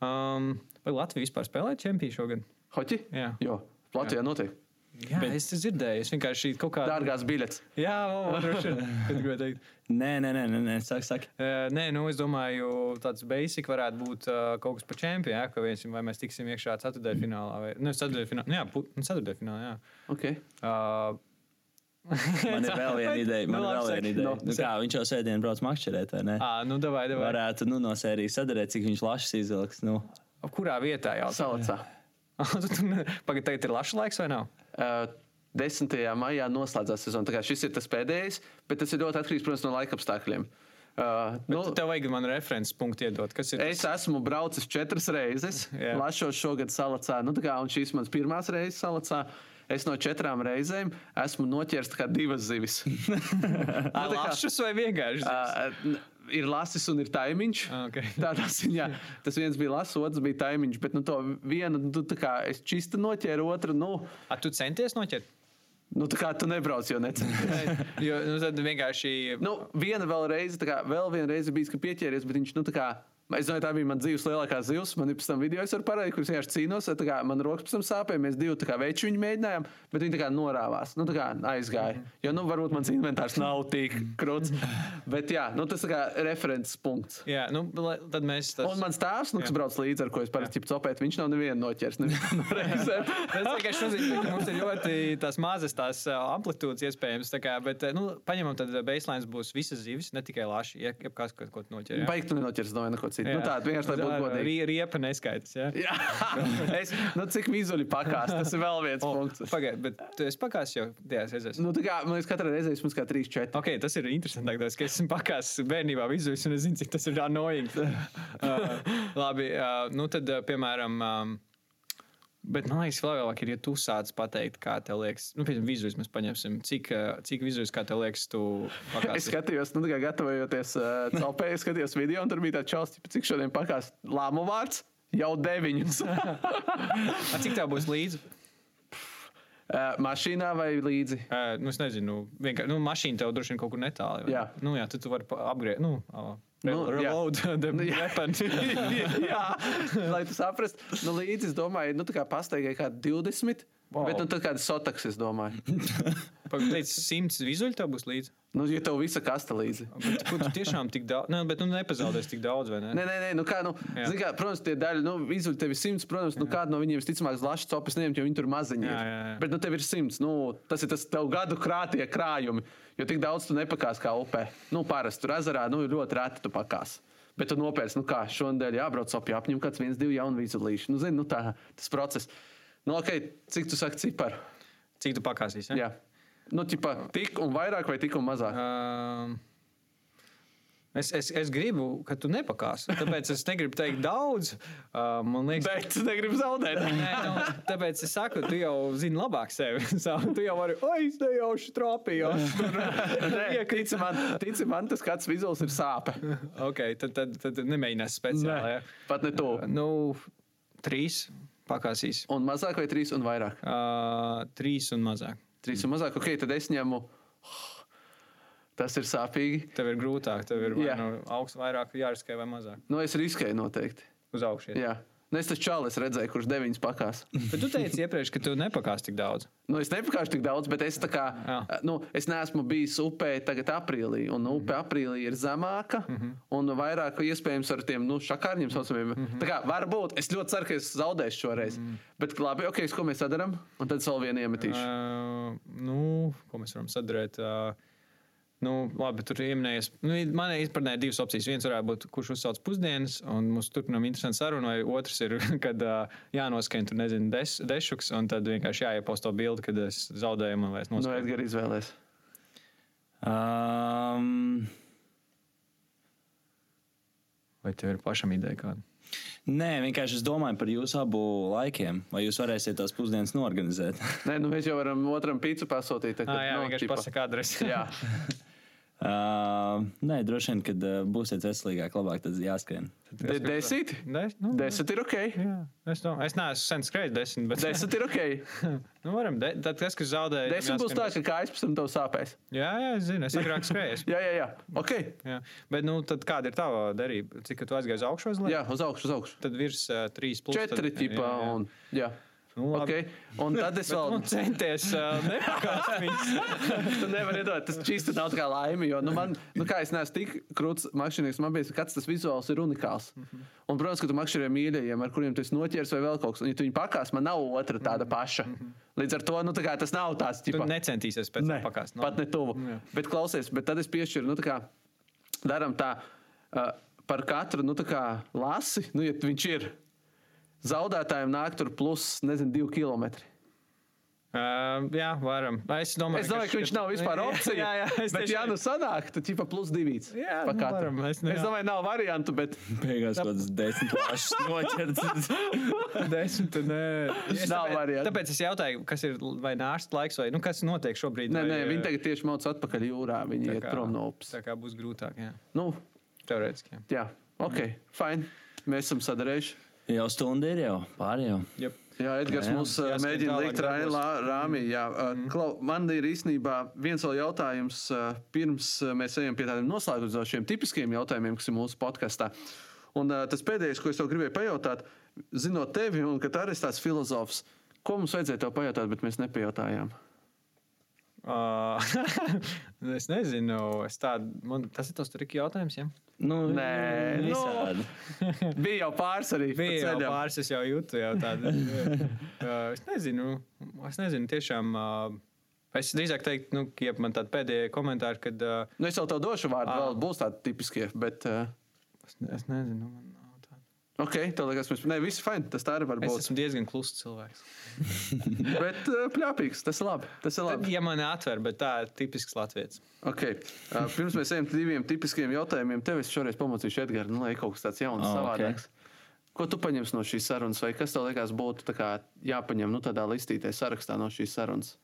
Um, vai Latvija vispār spēlē čempionu šogad?
Hoķi?
Jā.
Jo, Latvijā notiek.
Jā, bet... es dzirdēju. Es vienkārši kaut kādā
Dārgās biļetes.
Jā, droši vien. (laughs) Kad gribēju teikt.
Nē, nē, nē, nē, nē. saka, saka.
Uh, nē, nu, es domāju, tāds basic varētu būt uh, kaut kas par čempionu. Ja, ka viens, vai mēs tiksim iekšā ceturtajā finālā. Vai, nu, ceturtajā finālā. Nu, jā, pu- nu, ceturtajā finālā. Jā.
Okay.
Uh,
Man ir vēl viena (laughs) ideja. Man
Nu,
vēl viena ideja.
Nu,
Nu, kā, viņš jau sēdien brauc makšķerēt, vai ne?
à, nu, davai, davai.
Varētu nu, no sērijas sadarīt, cik viņš lašas izvilks. Nu.
Kurā vietā jau
Salacā. (laughs)
Pagaid, tagad ir laša laiks vai nav?
Uh, 10. maijā noslēdzās sezona. Tā kā Šis ir tas pēdējais, bet tas ir ļoti atkarīgs protams, no laika apstākļiem. Uh,
Nu,
nu,
tev vajag man references punktu iedot. Kas ir?
Es esmu braucis četras reizes. Lašos šogad salacā. Nu, tā kā, un šīs manas pirmās reizes salacā. Es no četrām reizēm esmu noķēris kā divas zivis. (laughs)
Ā,
nu,
Lašas vai vienkārši?
Uh, ir lasis un ir taimiņš.
Ah, ok. (laughs)
Tādā ziņā tas viens bija lasis, otrs bija taimiņš. Bet nu, to vienu nu, kā es čista noķēru, otru. Nu,
A, tu centies noķert?
nu, tā kā tu nebrauc, jo necenties. (laughs)
Jo nu, tad vienkārši.
nu, viena vēl reize, tā kā vēl viena reize bija, ka pieķēries, bet viņš nu, tā kā Es domāju, tā bija mana dzīves lielākā zivs. Man ir pēc tam video, varu parādīt, kurš vienkārši kā Man rokas pēc tam sāpēja. Mēs divi veči viņu mēģinājām, bet viņi tā kā norāvās. Nu, tā kā aizgāja. Jo, nu, varbūt mans inventārs nav tik krūts. Bet, jā, nu, tas kā referents punkts.
Jā, nu, tad mēs tas.
Un mans tēvs, nu, kas
Jā.
brauc līdzi, ar ko es parasti copēt, viņš nav nevienu noķers. nevienu. (laughs)
Tas vienkārši nozīmē, ka mums ir ļoti tās mazas tās amplitūdas iespējams. tā Kā, bet, nu, paņemam, tad baseline būs visas zivis, ne tikai laši. Ja ja kāds kaut ko noķer. jā.
Baigi tu nenoķers no neko citu. Nu, tā vienkārši lai būtu godīgi.
Rie- Riepa neskaitas. Ja?
Jā, (laughs) es, nu, cik vizuāli pakās, tas ir vēl viens
Oh,
punkts.
Pagaid, bet tu esi pakāpis jau tajās reizēs.
Nu, kā man liekas, katrai reizē vismaz kā 3, 4.
Ok, tas ir interesanti, tas, ka esmu pakāpis bērnībā vizuāli, un es zinu, cik tas ir annoying. (laughs) uh, labi, uh, nu tad, uh, piemēram, um, bet man liekas, vēl lielāk ir, ja tu sāc pateikt, kā tev liekas, nu, piemēram, vizuāli mēs paņemsim, cik, uh, cik vizuāli, kā tev liekas, tu
Es
pakāpsi.
skatījos, nu, kā gatavojoties uh, celpēji, skatījos video, un tur bija tāds čels, cik šodien pakās lāmu vārds. Jau deviņus. (laughs)
A, Cik tev būs līdzi?
Uh, mašīnā vai līdzi?
Uh, nu, es nezinu, vienkārši, nu, mašīna tev droši vien kaut kur netālu.
Jā.
Nu, jā, tad tu vari apgriezt, nu, uh,
Nu, jā.
reload (laughs)
Nu, jā. (laughs) Jā, (laughs) lai tu saprastu. Nu, līdzi, es domāju, nu, tā kā pastaigai kā 20.
Wow.
Bet, nu, tad kāds sotaks, es domāju. (laughs)
Pagaid, simts vizuāli tev būs līdzi.
Nu, ja tev visa kasta līdzi.
Bet, ko tu tiešām tik daudz, ne, bet tu nepazaudēsi tik daudz, vai ne?
Nē, nē, nē, nu kā, nu,
Jā.
zini kā, protams, tie daļi, nu, izvēlēt tevi simts, protams, nu, kāda no viņiem visticamāk zlašs copis neņemt, jo viņi tur maziņi ir.
Jā, jā, jā.
Bet, nu, tev ir simts, nu, tas ir tas tev gadu krātie krājumi, jo tik daudz tu nepakās kā upē. Nu, parasti tur ezerā, nu, ļoti reti tu pakās. Bet tu nopērci, nu kā, šonadēļ jābrauc opī, apņem kāds viens, divi jauni vīzulīši. Nu, zini, nu, tā, tas process. Nu, ok, cik tu saki ciparu?
Cik tu pakāsīsi?
Jā. Nu, tipā, tik un vairāk vai tik un mazāk?
Um, es, es, es gribu, ka tu nepakāsi. Tāpēc es negribu teikt daudz. Uh, man liekas,
Bet tu negribi zaudēt.
Nē, nu, tāpēc es saku, tu jau zini labāk sevi. (laughs) Tu jau vari, oi, es nejauši trāpījos. (laughs)
Nē, tici man, tici man, tas kāds vizuāls ir sāpe.
ok, tad, tad, tad nemēģinās speciāli. Ja?
Pat ne to.
Nu, trīs pakāsīs.
Un mazāk vai trīs un vairāk?
Uh, trīs un mazāk.
Trīs un mazāk, ok, tad es ņemu. Tas ir sāpīgi.
Tev ir grūtāk, tev ir vai
Jā.
nu, augsts, vairāk jāriskē vai mazāk.
Nu, es riskēju noteikti.
Uz augšu.
Jā. Nu, es taču čālis redzēju, kurš deviņas pakās.
Bet tu teici iepriekš, ka tu nepakāsi tik daudz.
Nu, es nepakāšu tik daudz, bet es tā kā.
Jā.
Nu, es neesmu bijis upē tagad aprīlī, un
Mhm.
upe aprīlī ir zemāka, un vairāk iespējams ar tiem nu, šakārņiem saucamiem.
Mhm.
Tā kā varbūt es ļoti ceru, ka es zaudēšu šoreiz. Bet labi, ok, ko mēs sadarām, un tad es vēl vienu iemetīšu.
Uh, nu, ko mēs varam sadarīt? Uh, nu, labi, tur ir ieminējies. Nu, man ir izpratnē divas opcijas. Viens varētu būt, kurš uzsauc pusdienas, un mums turpinām interesantu sarunu, vai otrs ir, (laughs) kad uh, jānoskaņo, tur nezinu, des, dešuks, un tad vienkārši jāieposto bildi, kad es zaudēju, man vairs
Nu,
noskaņoju.
Edgars izvēlēs.
Um,
Vai tev ir pašam ideja kāda?
nē, vienkārši es domāju par jūsu abu laikiem. Vai jūs varēsiet tās pusdienas norganizēt?
Nē, nu mēs jau varam otram pīci pasūtīt. tā
Ah, jā,
nu,
vienkārši pasakā adresi. (laughs)
Uh, nē, droši vien, kad uh, būsiet veselīgāk, labāk tad jāskrien.
De desmit.
Des, nu,
Desmit ir ok.
Jā, es, domāju, es neesmu sen skrējis desmit, bet
Desmit ir ok. (laughs)
nu, varam, de, tad tas, kas zaudēja,
Desmit būs tā, ka kājas pēc tam tev sāpēs.
Jā, jā, es zinu, es agrāk skrēju. (laughs)
Jā, jā, jā. Ok.
Jā. Bet, nu, tad kāda ir tava derība? Cik tu aizgāji uz augšu?
Jā, uz augšu, uz augšu.
Tad virs uh, 3, plus
Četri
tad,
tipā.
jā, jā.
Un, jā.
Nu, labi.
Okay. Un (laughs) tad es vēl.
Nu, centies uh, nepakāpt viņus. (laughs)
Tu nevari iedot, tas čīsti nav kā laime, jo, nu, man, nu, kā es neesmu tik krūts makšķernieks, man bija kāds tas vizuāls ir unikāls. Un, protams, ka tu makšķerē mīļajiem, ar kuriem tu esi noķers vai vēl kaut kas, un, ja tu viņu pakās, man nav otra tāda paša. Līdz ar to, nu, tā tas nav tāds,
Tu
ķipa,
necentīsies pēc tam pakāpt.
Pat ne tuvu.
Jā.
Bet klausies, bet tad es piešķiru, nu, tā kā darām tā uh, par katru, nu, kā lasi, nu, ja viņš ir. Zaudētājiem nāk tur plus, nezinu, divi kilometri.
Uh, jā, varam. Es domāju,
Es domāju, ka viņš nav vispār (laughs) opcija.
Jā, jā, es
bet,
tieši-
ja nu sanāk, tad ķipa plus divīts.
Jā, nu, varam, es ne-
es
jā.
domāju, nav variantu, bet (laughs)
Beigās kaut kāds desmit plašs noķerts. (laughs)
Desmit, nē. Es
Nav
tāpēc,
variantu.
tāpēc es jautāju, kas ir vai nārsta laiks, vai nu, kas notiek šobrīd.
nē,
vai,
nē,
eh,
viņi tagad tieši mauc atpakaļ jūrā. Viņi
tā
iet
kā-
prom no upes.
Tā kā būs grūtāk, jā.
Nu,
Teorētiski. jā.
jā, ok, fine. Mēs esam sadarējuši.
Jau stunda ir jau, pāri jau.
Jep.
Jā, Edgars
Jā, jā.
mums uh,
Jāskat
mēģina
tālāk
likt rāmī. Jā, uh, Klau, man ir īstenībā viens vēl jautājums, uh, pirms uh, mēs ejam pie tādiem noslēdzošiem tipiskiem jautājumiem, kas ir mūsu podkastā. Un tas pēdējais, ko es tev gribēju pajautāt, zinot tevi, un ka tu arī esi tāds filozofs, ko mums vajadzēja tev pajautāt, bet mēs nepajautājām. (laughs)
Es nezinu, es tādu, man, tas ir tas triki jautājums. Ja?
Nu,
Nē, nu,
visādi. (laughs)
Bija jau pāris arī.
Bija jau
ceļam.
pāris, es jau jūtu jau tādu. (laughs) es nezinu, es nezinu, tiešām. Es drīzāk teiktu, nu, ja man tāda pēdējā komentāra, kad
Nu, es jau tev došu vārdu, vēl būs tādi tipiskie. Bet,
es, es nezinu. Man.
Ok, tev liekas, mēs. Nē, viss fajn. Tas tā arī var
es
būt.
esmu diezgan kluss cilvēks. (laughs)
Bet uh, pļāpīgs, tas ir labi. Tas ir
Tad,
labi.
ja man atver, bet tā ir tipisks latviečs.
Okay. Uh, pirms mēs ejam pie diviem tipiskiem jautājumiem, tev es šoreiz pamocīšu Edgars, nu, lai kaut kas tāds jauns,
Oh,
savādāks. Ko tu paņemsi no šīs sarunas, vai kas tev liekas būtu tā kā jāpaņem nu, tādā listītē, sarakstā no šīs sarunas?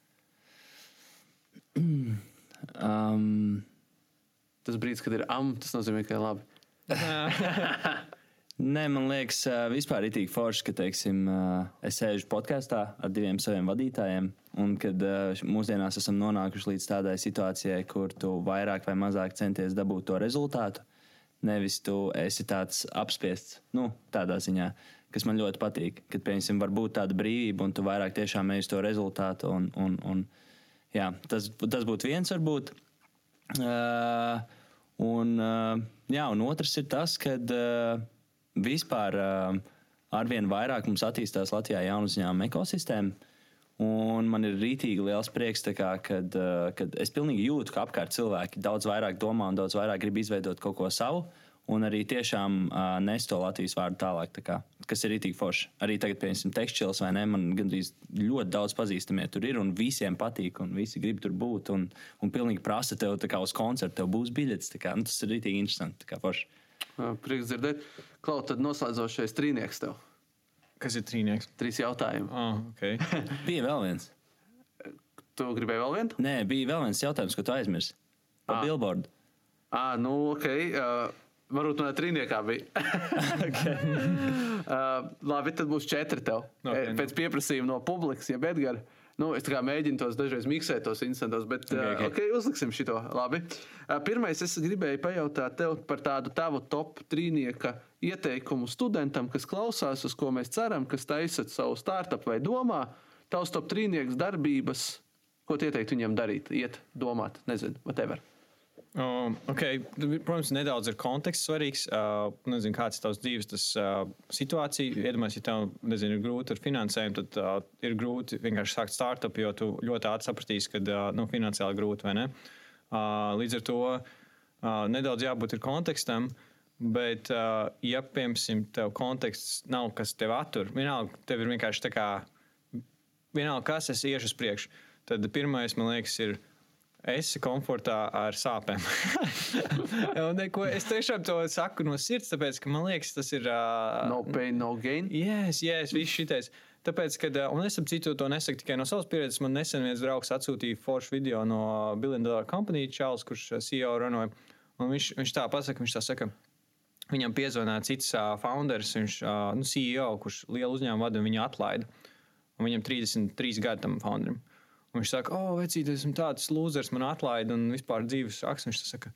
(clears throat)
Um,
Tas brīdis, kad ir am, tas nozīmē, ka ir labi. (laughs) (laughs)
Nē, man liekas, vispār ir tik forši, ka, teiksim, es sēžu podkāstā ar diviem saviem vadītājiem, un kad mūsdienās esam nonākuši līdz tādai situācijai, kur tu vairāk vai mazāk centies dabūt to rezultātu. Nevis tu esi tāds apspiests, nu, tādā ziņā, kas man ļoti patīk. Kad, piemēram, var būt tāda brīvība, un tu vairāk tiešām ej uz to rezultātu. Un, un, un, jā, tas, tas būtu viens, varbūt. Uh, un, uh, jā, un otrs ir tas, ka uh, vispār uh, arvien vairāk mums attīstās Latvijā jaunu uzņēmumu ekosistēmu. Un man ir rītīgi liels prieks, kā, kad, uh, kad es pilnīgi jūtu, ka apkārt cilvēki daudz vairāk domā un daudz vairāk grib izveidot kaut ko savu. Un arī tiešām uh, nes to Latvijas vārdu tālāk, tā kā, kas ir rītīgi forši. Arī tagad, piemēram, tekstils vai ne, man gandrīz ļoti daudz pazīstamie tur ir, un visiem patīk, un visi grib tur būt. Un, un pilnīgi prasa tev kā uz koncertu, tev būs biļets. tā Kā, nu, tas ir rītīgi interesanti. kā forši.
Uh, Prieks dzirdēt. Klau, tad noslēdzošais trīnieks tev.
Kas ir trīnieks?
Trīs jautājumi.
Oh, okay. (laughs)
Bija vēl viens.
Tu gribēji vēl vienu?
Nē, bija vēl viens jautājums, ko tu aizmirsti. Par
Ah.
billboardu.
Ah, nu, ok. Uh, varbūt no trīniekā bija. (laughs) uh, labi, tad būs četri tev.
Ok,
Okay,
nu.
Pēc pieprasījuma no publikas, ja Edgars. Nu, es mēģinu tos dažreiz miksēt, tos instantus, bet okay,
Ok,
okay.
ok.
Okay, uzliksim šo. Labi. Uh, pirmais, es gribēju pajautāt tev par tādu tavu top trīnieka ieteikumu studentam, kas klausās, uz ko mēs ceram, kas taisat savu startup vai domā. Tavs top trīnieks darbības, ko tu ieteiktu viņiem darīt? Iet, domāt, nezinu, whatever.
Um, okay. Protams, nedaudz ir konteksts svarīgs. Uh, nezinu, kāds ir tavs dzīves tas, uh, situācija. Iedomājieties, ja tev nezinu, ir grūti ar finansējumu, tad uh, ir grūti vienkārši sākt startup, jo tu ļoti ātri sapratīsi, ka uh, nu, finansiāli grūti vai ne. Uh, līdz ar to uh, nedaudz jābūt kontekstam. Bet, uh, ja, piemēram, tev konteksts nav, kas tev attur, vienalga, tev ir vienkārši tā kā, vienalga, kas es iešu uz priekšu, tad pirmais, man liekas, ir esi komfortā ar sāpēm. (laughs) Un neko, es tiešām to saku no sirds, tāpēc, ka man liekas, tas ir. Uh,
No pain, no gain.
Yes, yes, viss šitais. Tāpēc, kad, un es ap citu to nesaku tikai no savas pieredzes, man nesen viens draugs atsūtīja foršu video no Billion Dollar Company Čāls, kurš CEO runāja. Un viņš, viņš tā pasaka, viņš tā saka, viņam piezvanīja cits uh, founders, viņš, uh, nu, CEO, kurš lielu uzņēmumu vada, un viņu atlaida. Un viņam 33 gadi tam founderim. Un viņš saka, oh, vecīt, esmu tāds lūzers, man atlaida un vispār dzīves saks. Viņš saka,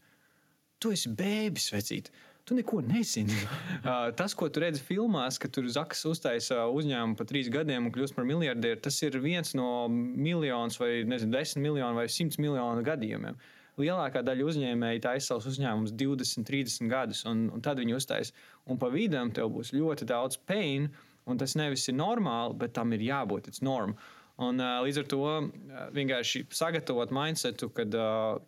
tu esi bēbis, vecīt. Tu neko nezini. Uh, (laughs) tas, ko tu redzi filmās, kad tur Zaks uztaisa uzņēmumu par trīs gadiem un kļūst par miljardieru, tas ir viens no miljonus vai nezinu, desmit miljonu vai simts miljonu gadījumiem. Lielākā daļa uzņēmēji taisa savus uzņēmumus 20, 30 gadus, un, un tad viņi uztaisa. Un pa vidam tev būs ļoti daudz pain, un tas nevis ir normāli, bet tam ir jābūt, tas norma. Un, līdz ar to vienkārši sagatavot mindsetu, kad,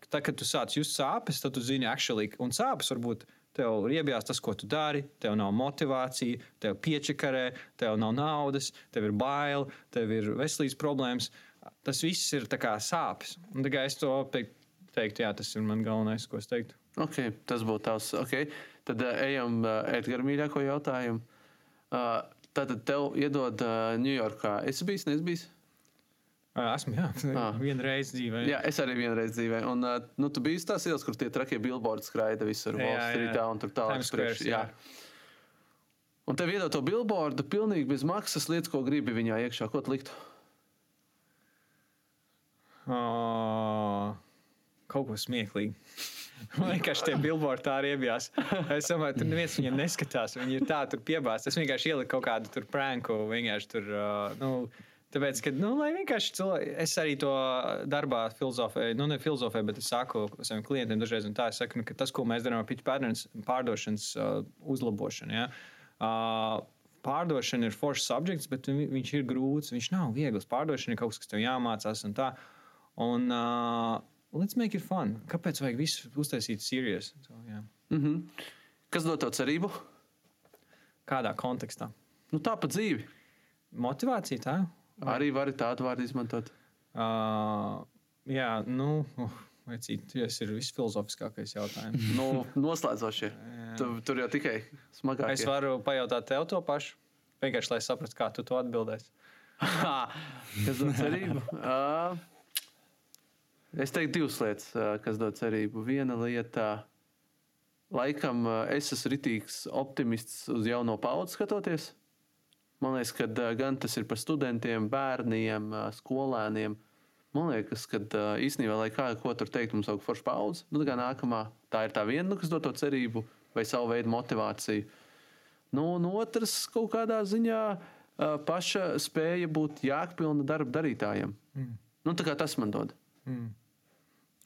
tad, kad tu sāc just sāpes, tad tu zini, actually, un sāpes varbūt tev riebjās tas, ko tu dari, tev nav motivācija, tev piečakarē, tev nav naudas, tev ir bail, tev ir veselības problēmas. Tas viss ir tā sāpes. Un, tā kā es to teiktu, teikt, jā, tas ir mans galvenais, ko es teiktu.
Okay, tas būtu tavs. Okay. Tad uh, ejam uh, Edgars mīļāko jautājumu. Uh, Tātad tev iedod uh, Ņujorkā. Es biju, neesmu bijis.
Esmu, jā, (laughs) vienu reizi dzīvē.
Jā, es arī vienreiz dzīvēju. Un, nu, tu biji tās ielas, kur tie trakie billboardi skraida visur
Jā,
Wall
jā.
Streetā un tur tālāk. Priekšu.
Squares, jā.
Un tev iedod to billboardu pilnīgi bez maksas, lietas, ko gribi viņā iekšā. Ko tu liktu?
Uh, kaut ko smieklīgu. (laughs) Man vienkārši tie billboardi tā riebjās. Es domāju, tur neviens viņiem neskatās. Viņi ir tā, tur piebāzt. Es vienkārši ieliku kaut kādu tur pranku, vienkārši tur. Uh, nu, Tāpēc, ka, nu, lai vienkārši cilvēki, es arī to darbā filozofēju, nu, ne filozofēju, bet es saku saviem klientiem dažreiz, un tā es saku, nu, ka tas, ko mēs darām ar pitch patterns, pārdošanas uh, uzlabošanu. Ja? Uh, pārdošana ir foršs subjekts, bet viņš ir grūts, viņš nav viegls. Pārdošana ir kaut kas, kas tev jāmācās un tā. Un, uh, let's make it fun. Kāpēc vajag visu uztaisīt serious? So, yeah.
Mm -hmm. Kas dod tev cerību?
Kādā kontekstā?
Nu, tā pa dzīvi.
Motivācija tā.
Arī vari tādu vārdu izmantot.
Uh, jā, nu, uh, tas ir visfilozofiskākais jautājums.
nu, noslēdzošie. Tur, tur jau tikai smagāk.
Es varu pajautāt tev to pašu. Vienkārši, lai saprastu, kā tu to atbildēsi.
kas dod cerību? Uh, es teiktu divas lietas, kas dod cerību. Viena lieta, laikam, es esmu ritīgs optimists uz jauno paudzi skatoties. Man liekas, ka gan tas ir par studentiem, bērniem, skolēniem. Man liekas, ka īstenībā, lai kā ko tur teikt, mums aug forša paudze. Nu, tā, nākamā, tā ir tā viena, nu, kas dod to cerību vai savu veidu motivāciju. Nu, un otrs, kaut kādā ziņā, paša spēja būt jēgpilna darba darītājiem. Mm. Nu, tas man dod.
Mm.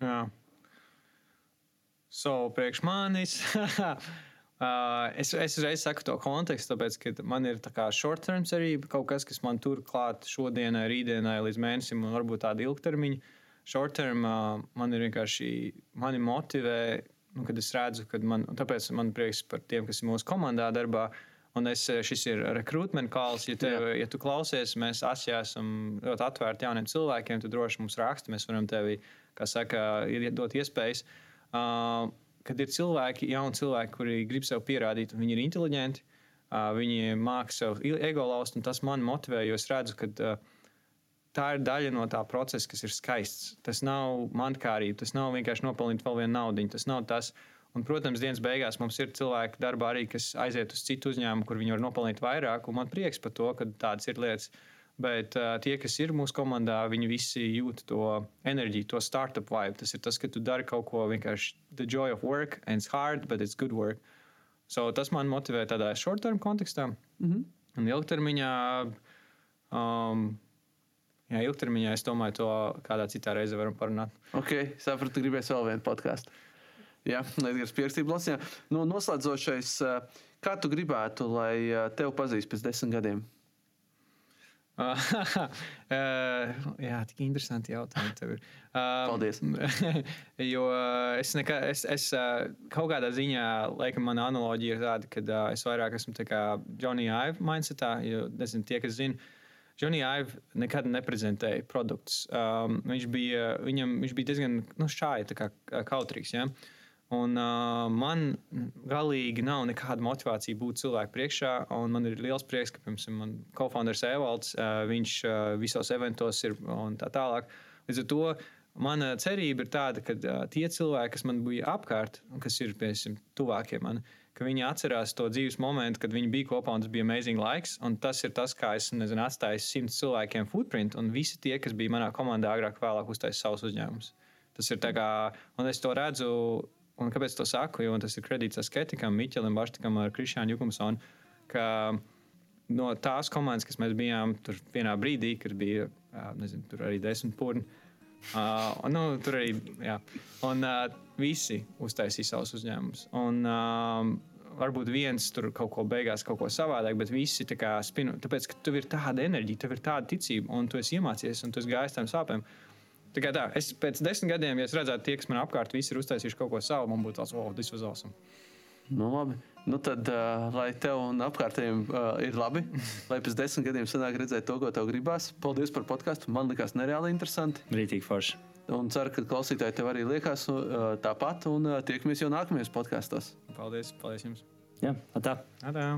Jā. So, priekš manis. (laughs) Uh, es, es uzreiz saku to kontekstu, tāpēc, ka man ir tā kā short-term cerība, kaut kas, kas man tur klāt šodienai, rītdienai, līdz mēnesim, un varbūt tāda ilgtermiņa. Short-term uh, man ir vienkārši, mani motivē, nu, kad es redzu, ka man, tāpēc man prieks par tiem, kas ir mūsu komandā darbā. Un es, šis ir rekrutment calls. Ja, tev, Jā. ja tu klausies, mēs asjā esam ļoti atvērti jauniem cilvēkiem, tad droši mums raksti, mēs varam tevi, kā saka, dot iespējas. Uh, kad ir cilvēki, jauni cilvēki, kuri grib sev pierādīt, viņi ir inteliģenti, viņi māca sev ego laust, un tas man motivē, jo es redzu, ka tā ir daļa no tā procesa, kas ir skaists. Tas nav mankārība, tas nav vienkārši nopelnīt vēl vienu naudu, tas nav tas. Un, protams, dienas beigās mums ir cilvēki darbā arī, kas aiziet uz citu uzņēmumu, kur viņi var nopelnīt vairāk, un man prieks par to, ka tādas ir lietas. Bet uh, tie, kas ir mūsu komandā, viņi visi jūt to enerģiju, to startup vibe. Tas ir tas, ka tu dari kaut ko vienkārši the joy of work, and it's hard, but it's good work. So, tas man motivē tādā short term kontekstā. Mm -hmm. Un ilgtermiņā, um, jā, ilgtermiņā es domāju, to kādā citā reizē varam parunāt.
Ok, sapratu, gribēs vēl vienu podkāstu. Jā, Edgars pierakstīja Blasijā. Nu, noslēdzošais, kā tu gribētu, lai tevi pazīst pēc desmit gadiem? (laughs)
jā, tik interesanti jautājumi tev ir.
Paldies. (laughs)
jo es, nekā, es, es kaut kādā ziņā, laikam, mana analoģija ir tāda, ka es vairāk esmu tā kā Johnny Ive mindsetā, jo, nezinu, tie, kas zina. Johnny Ive nekad neprezentēja produktus. Um, viņš, bija, viņam, viņš bija diezgan nu, šādi, kā kautrīgs. Ja? Uh, Un, uh, man galīgi nav nekāda motivācija būt cilvēku priekšā. Man ir liels prieks, ka piemēram man co-founders Evalds, uh, viņš uh, visos eventos ir un tā tālāk. Līdz ar to mana cerība ir tāda, ka uh, tie cilvēki, kas man bija apkārt, kas ir piemēram tuvākie man, ka viņi atcerās to dzīves momentu, kad viņi bija kopā un tas bija amazing laiks. Tas ir tas, kā es nezinu, atstāju simts cilvēkiem footprint, un visi tie, kas bija manā komandā, agrāk vēlāk uztaisīja savus uzņēmumus. Tas ir tā kā, un es to redzu Un kāpēc to saku? Jo tas ir kredīts Asketikam, Miķelim, Baštikam, Krišānu Jukumsonu. No tās komandas, kas mēs bijām tur vienā brīdī, kad bija nezinu, tur arī desmit pūri. Uh, nu, tur arī jā. Un, uh, visi uztaisīja savus uzņēmumus. Un, uh, varbūt viens tur kaut ko beigās, kaut ko savādāk, bet visi tā kā spinu. Tāpēc, ka tev ir tāda enerģija, tev ir tāda ticība, un tu esi iemācījies, un tu esi gājis tam sāpēm. Tā kā tā, es pēc desmit gadiem, ja es redzētu, tie, kas man apkārt, visi ir uztaisījuši kaut ko savu, man būtu tāds, oh, tas ir awesome.
Nu, labi. Nu, tad, uh, lai tev un apkārtējiem uh, ir labi, (laughs) lai pēc desmit gadiem sanāk redzēt to, ko tev gribās. Paldies par podkāstu. Man likās nereāli interesanti.
Rītīgi forši.
Un ceru, ka klausītāji tev arī liekas uh, tāpat. Un uh, tiekamies jau nākamajos podkāstos.
Paldies, paldies jums.
Jā, tā.
Atā.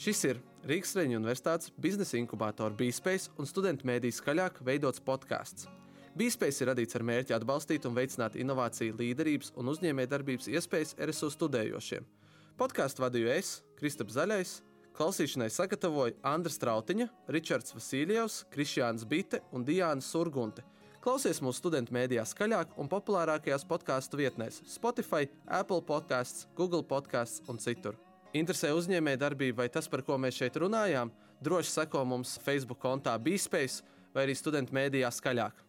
Šis ir Rīgas Reņģa Universitātes biznesa inkubātora BSPACE un studentu mēdīs skaļāk veidots podkāsts. Bīspējas ir radīts ar mērķi atbalstīt un veicināt inovāciju, līderības un uzņēmējdarbības iespējas RSU studējošiem. Podkāstu vadīju es, Kristaps Zaļais, klausīšanai sagatavoju Andris Strautiņa, Ričards Vasiljevs, Krišjāns Bite un Diāna Surgunte.
Klausies mūsu studentu mēdījā skaļāk un populārākajās podkāstu vietnēs Spotify, Apple podkāsts, Google podkāsts un citur. Interesē uzņēmējdarbība vai tas, par ko mēs šeit runājām? Droši seko mums Facebook kontā BeSpace vai arī studentu mēdījā skaļāk.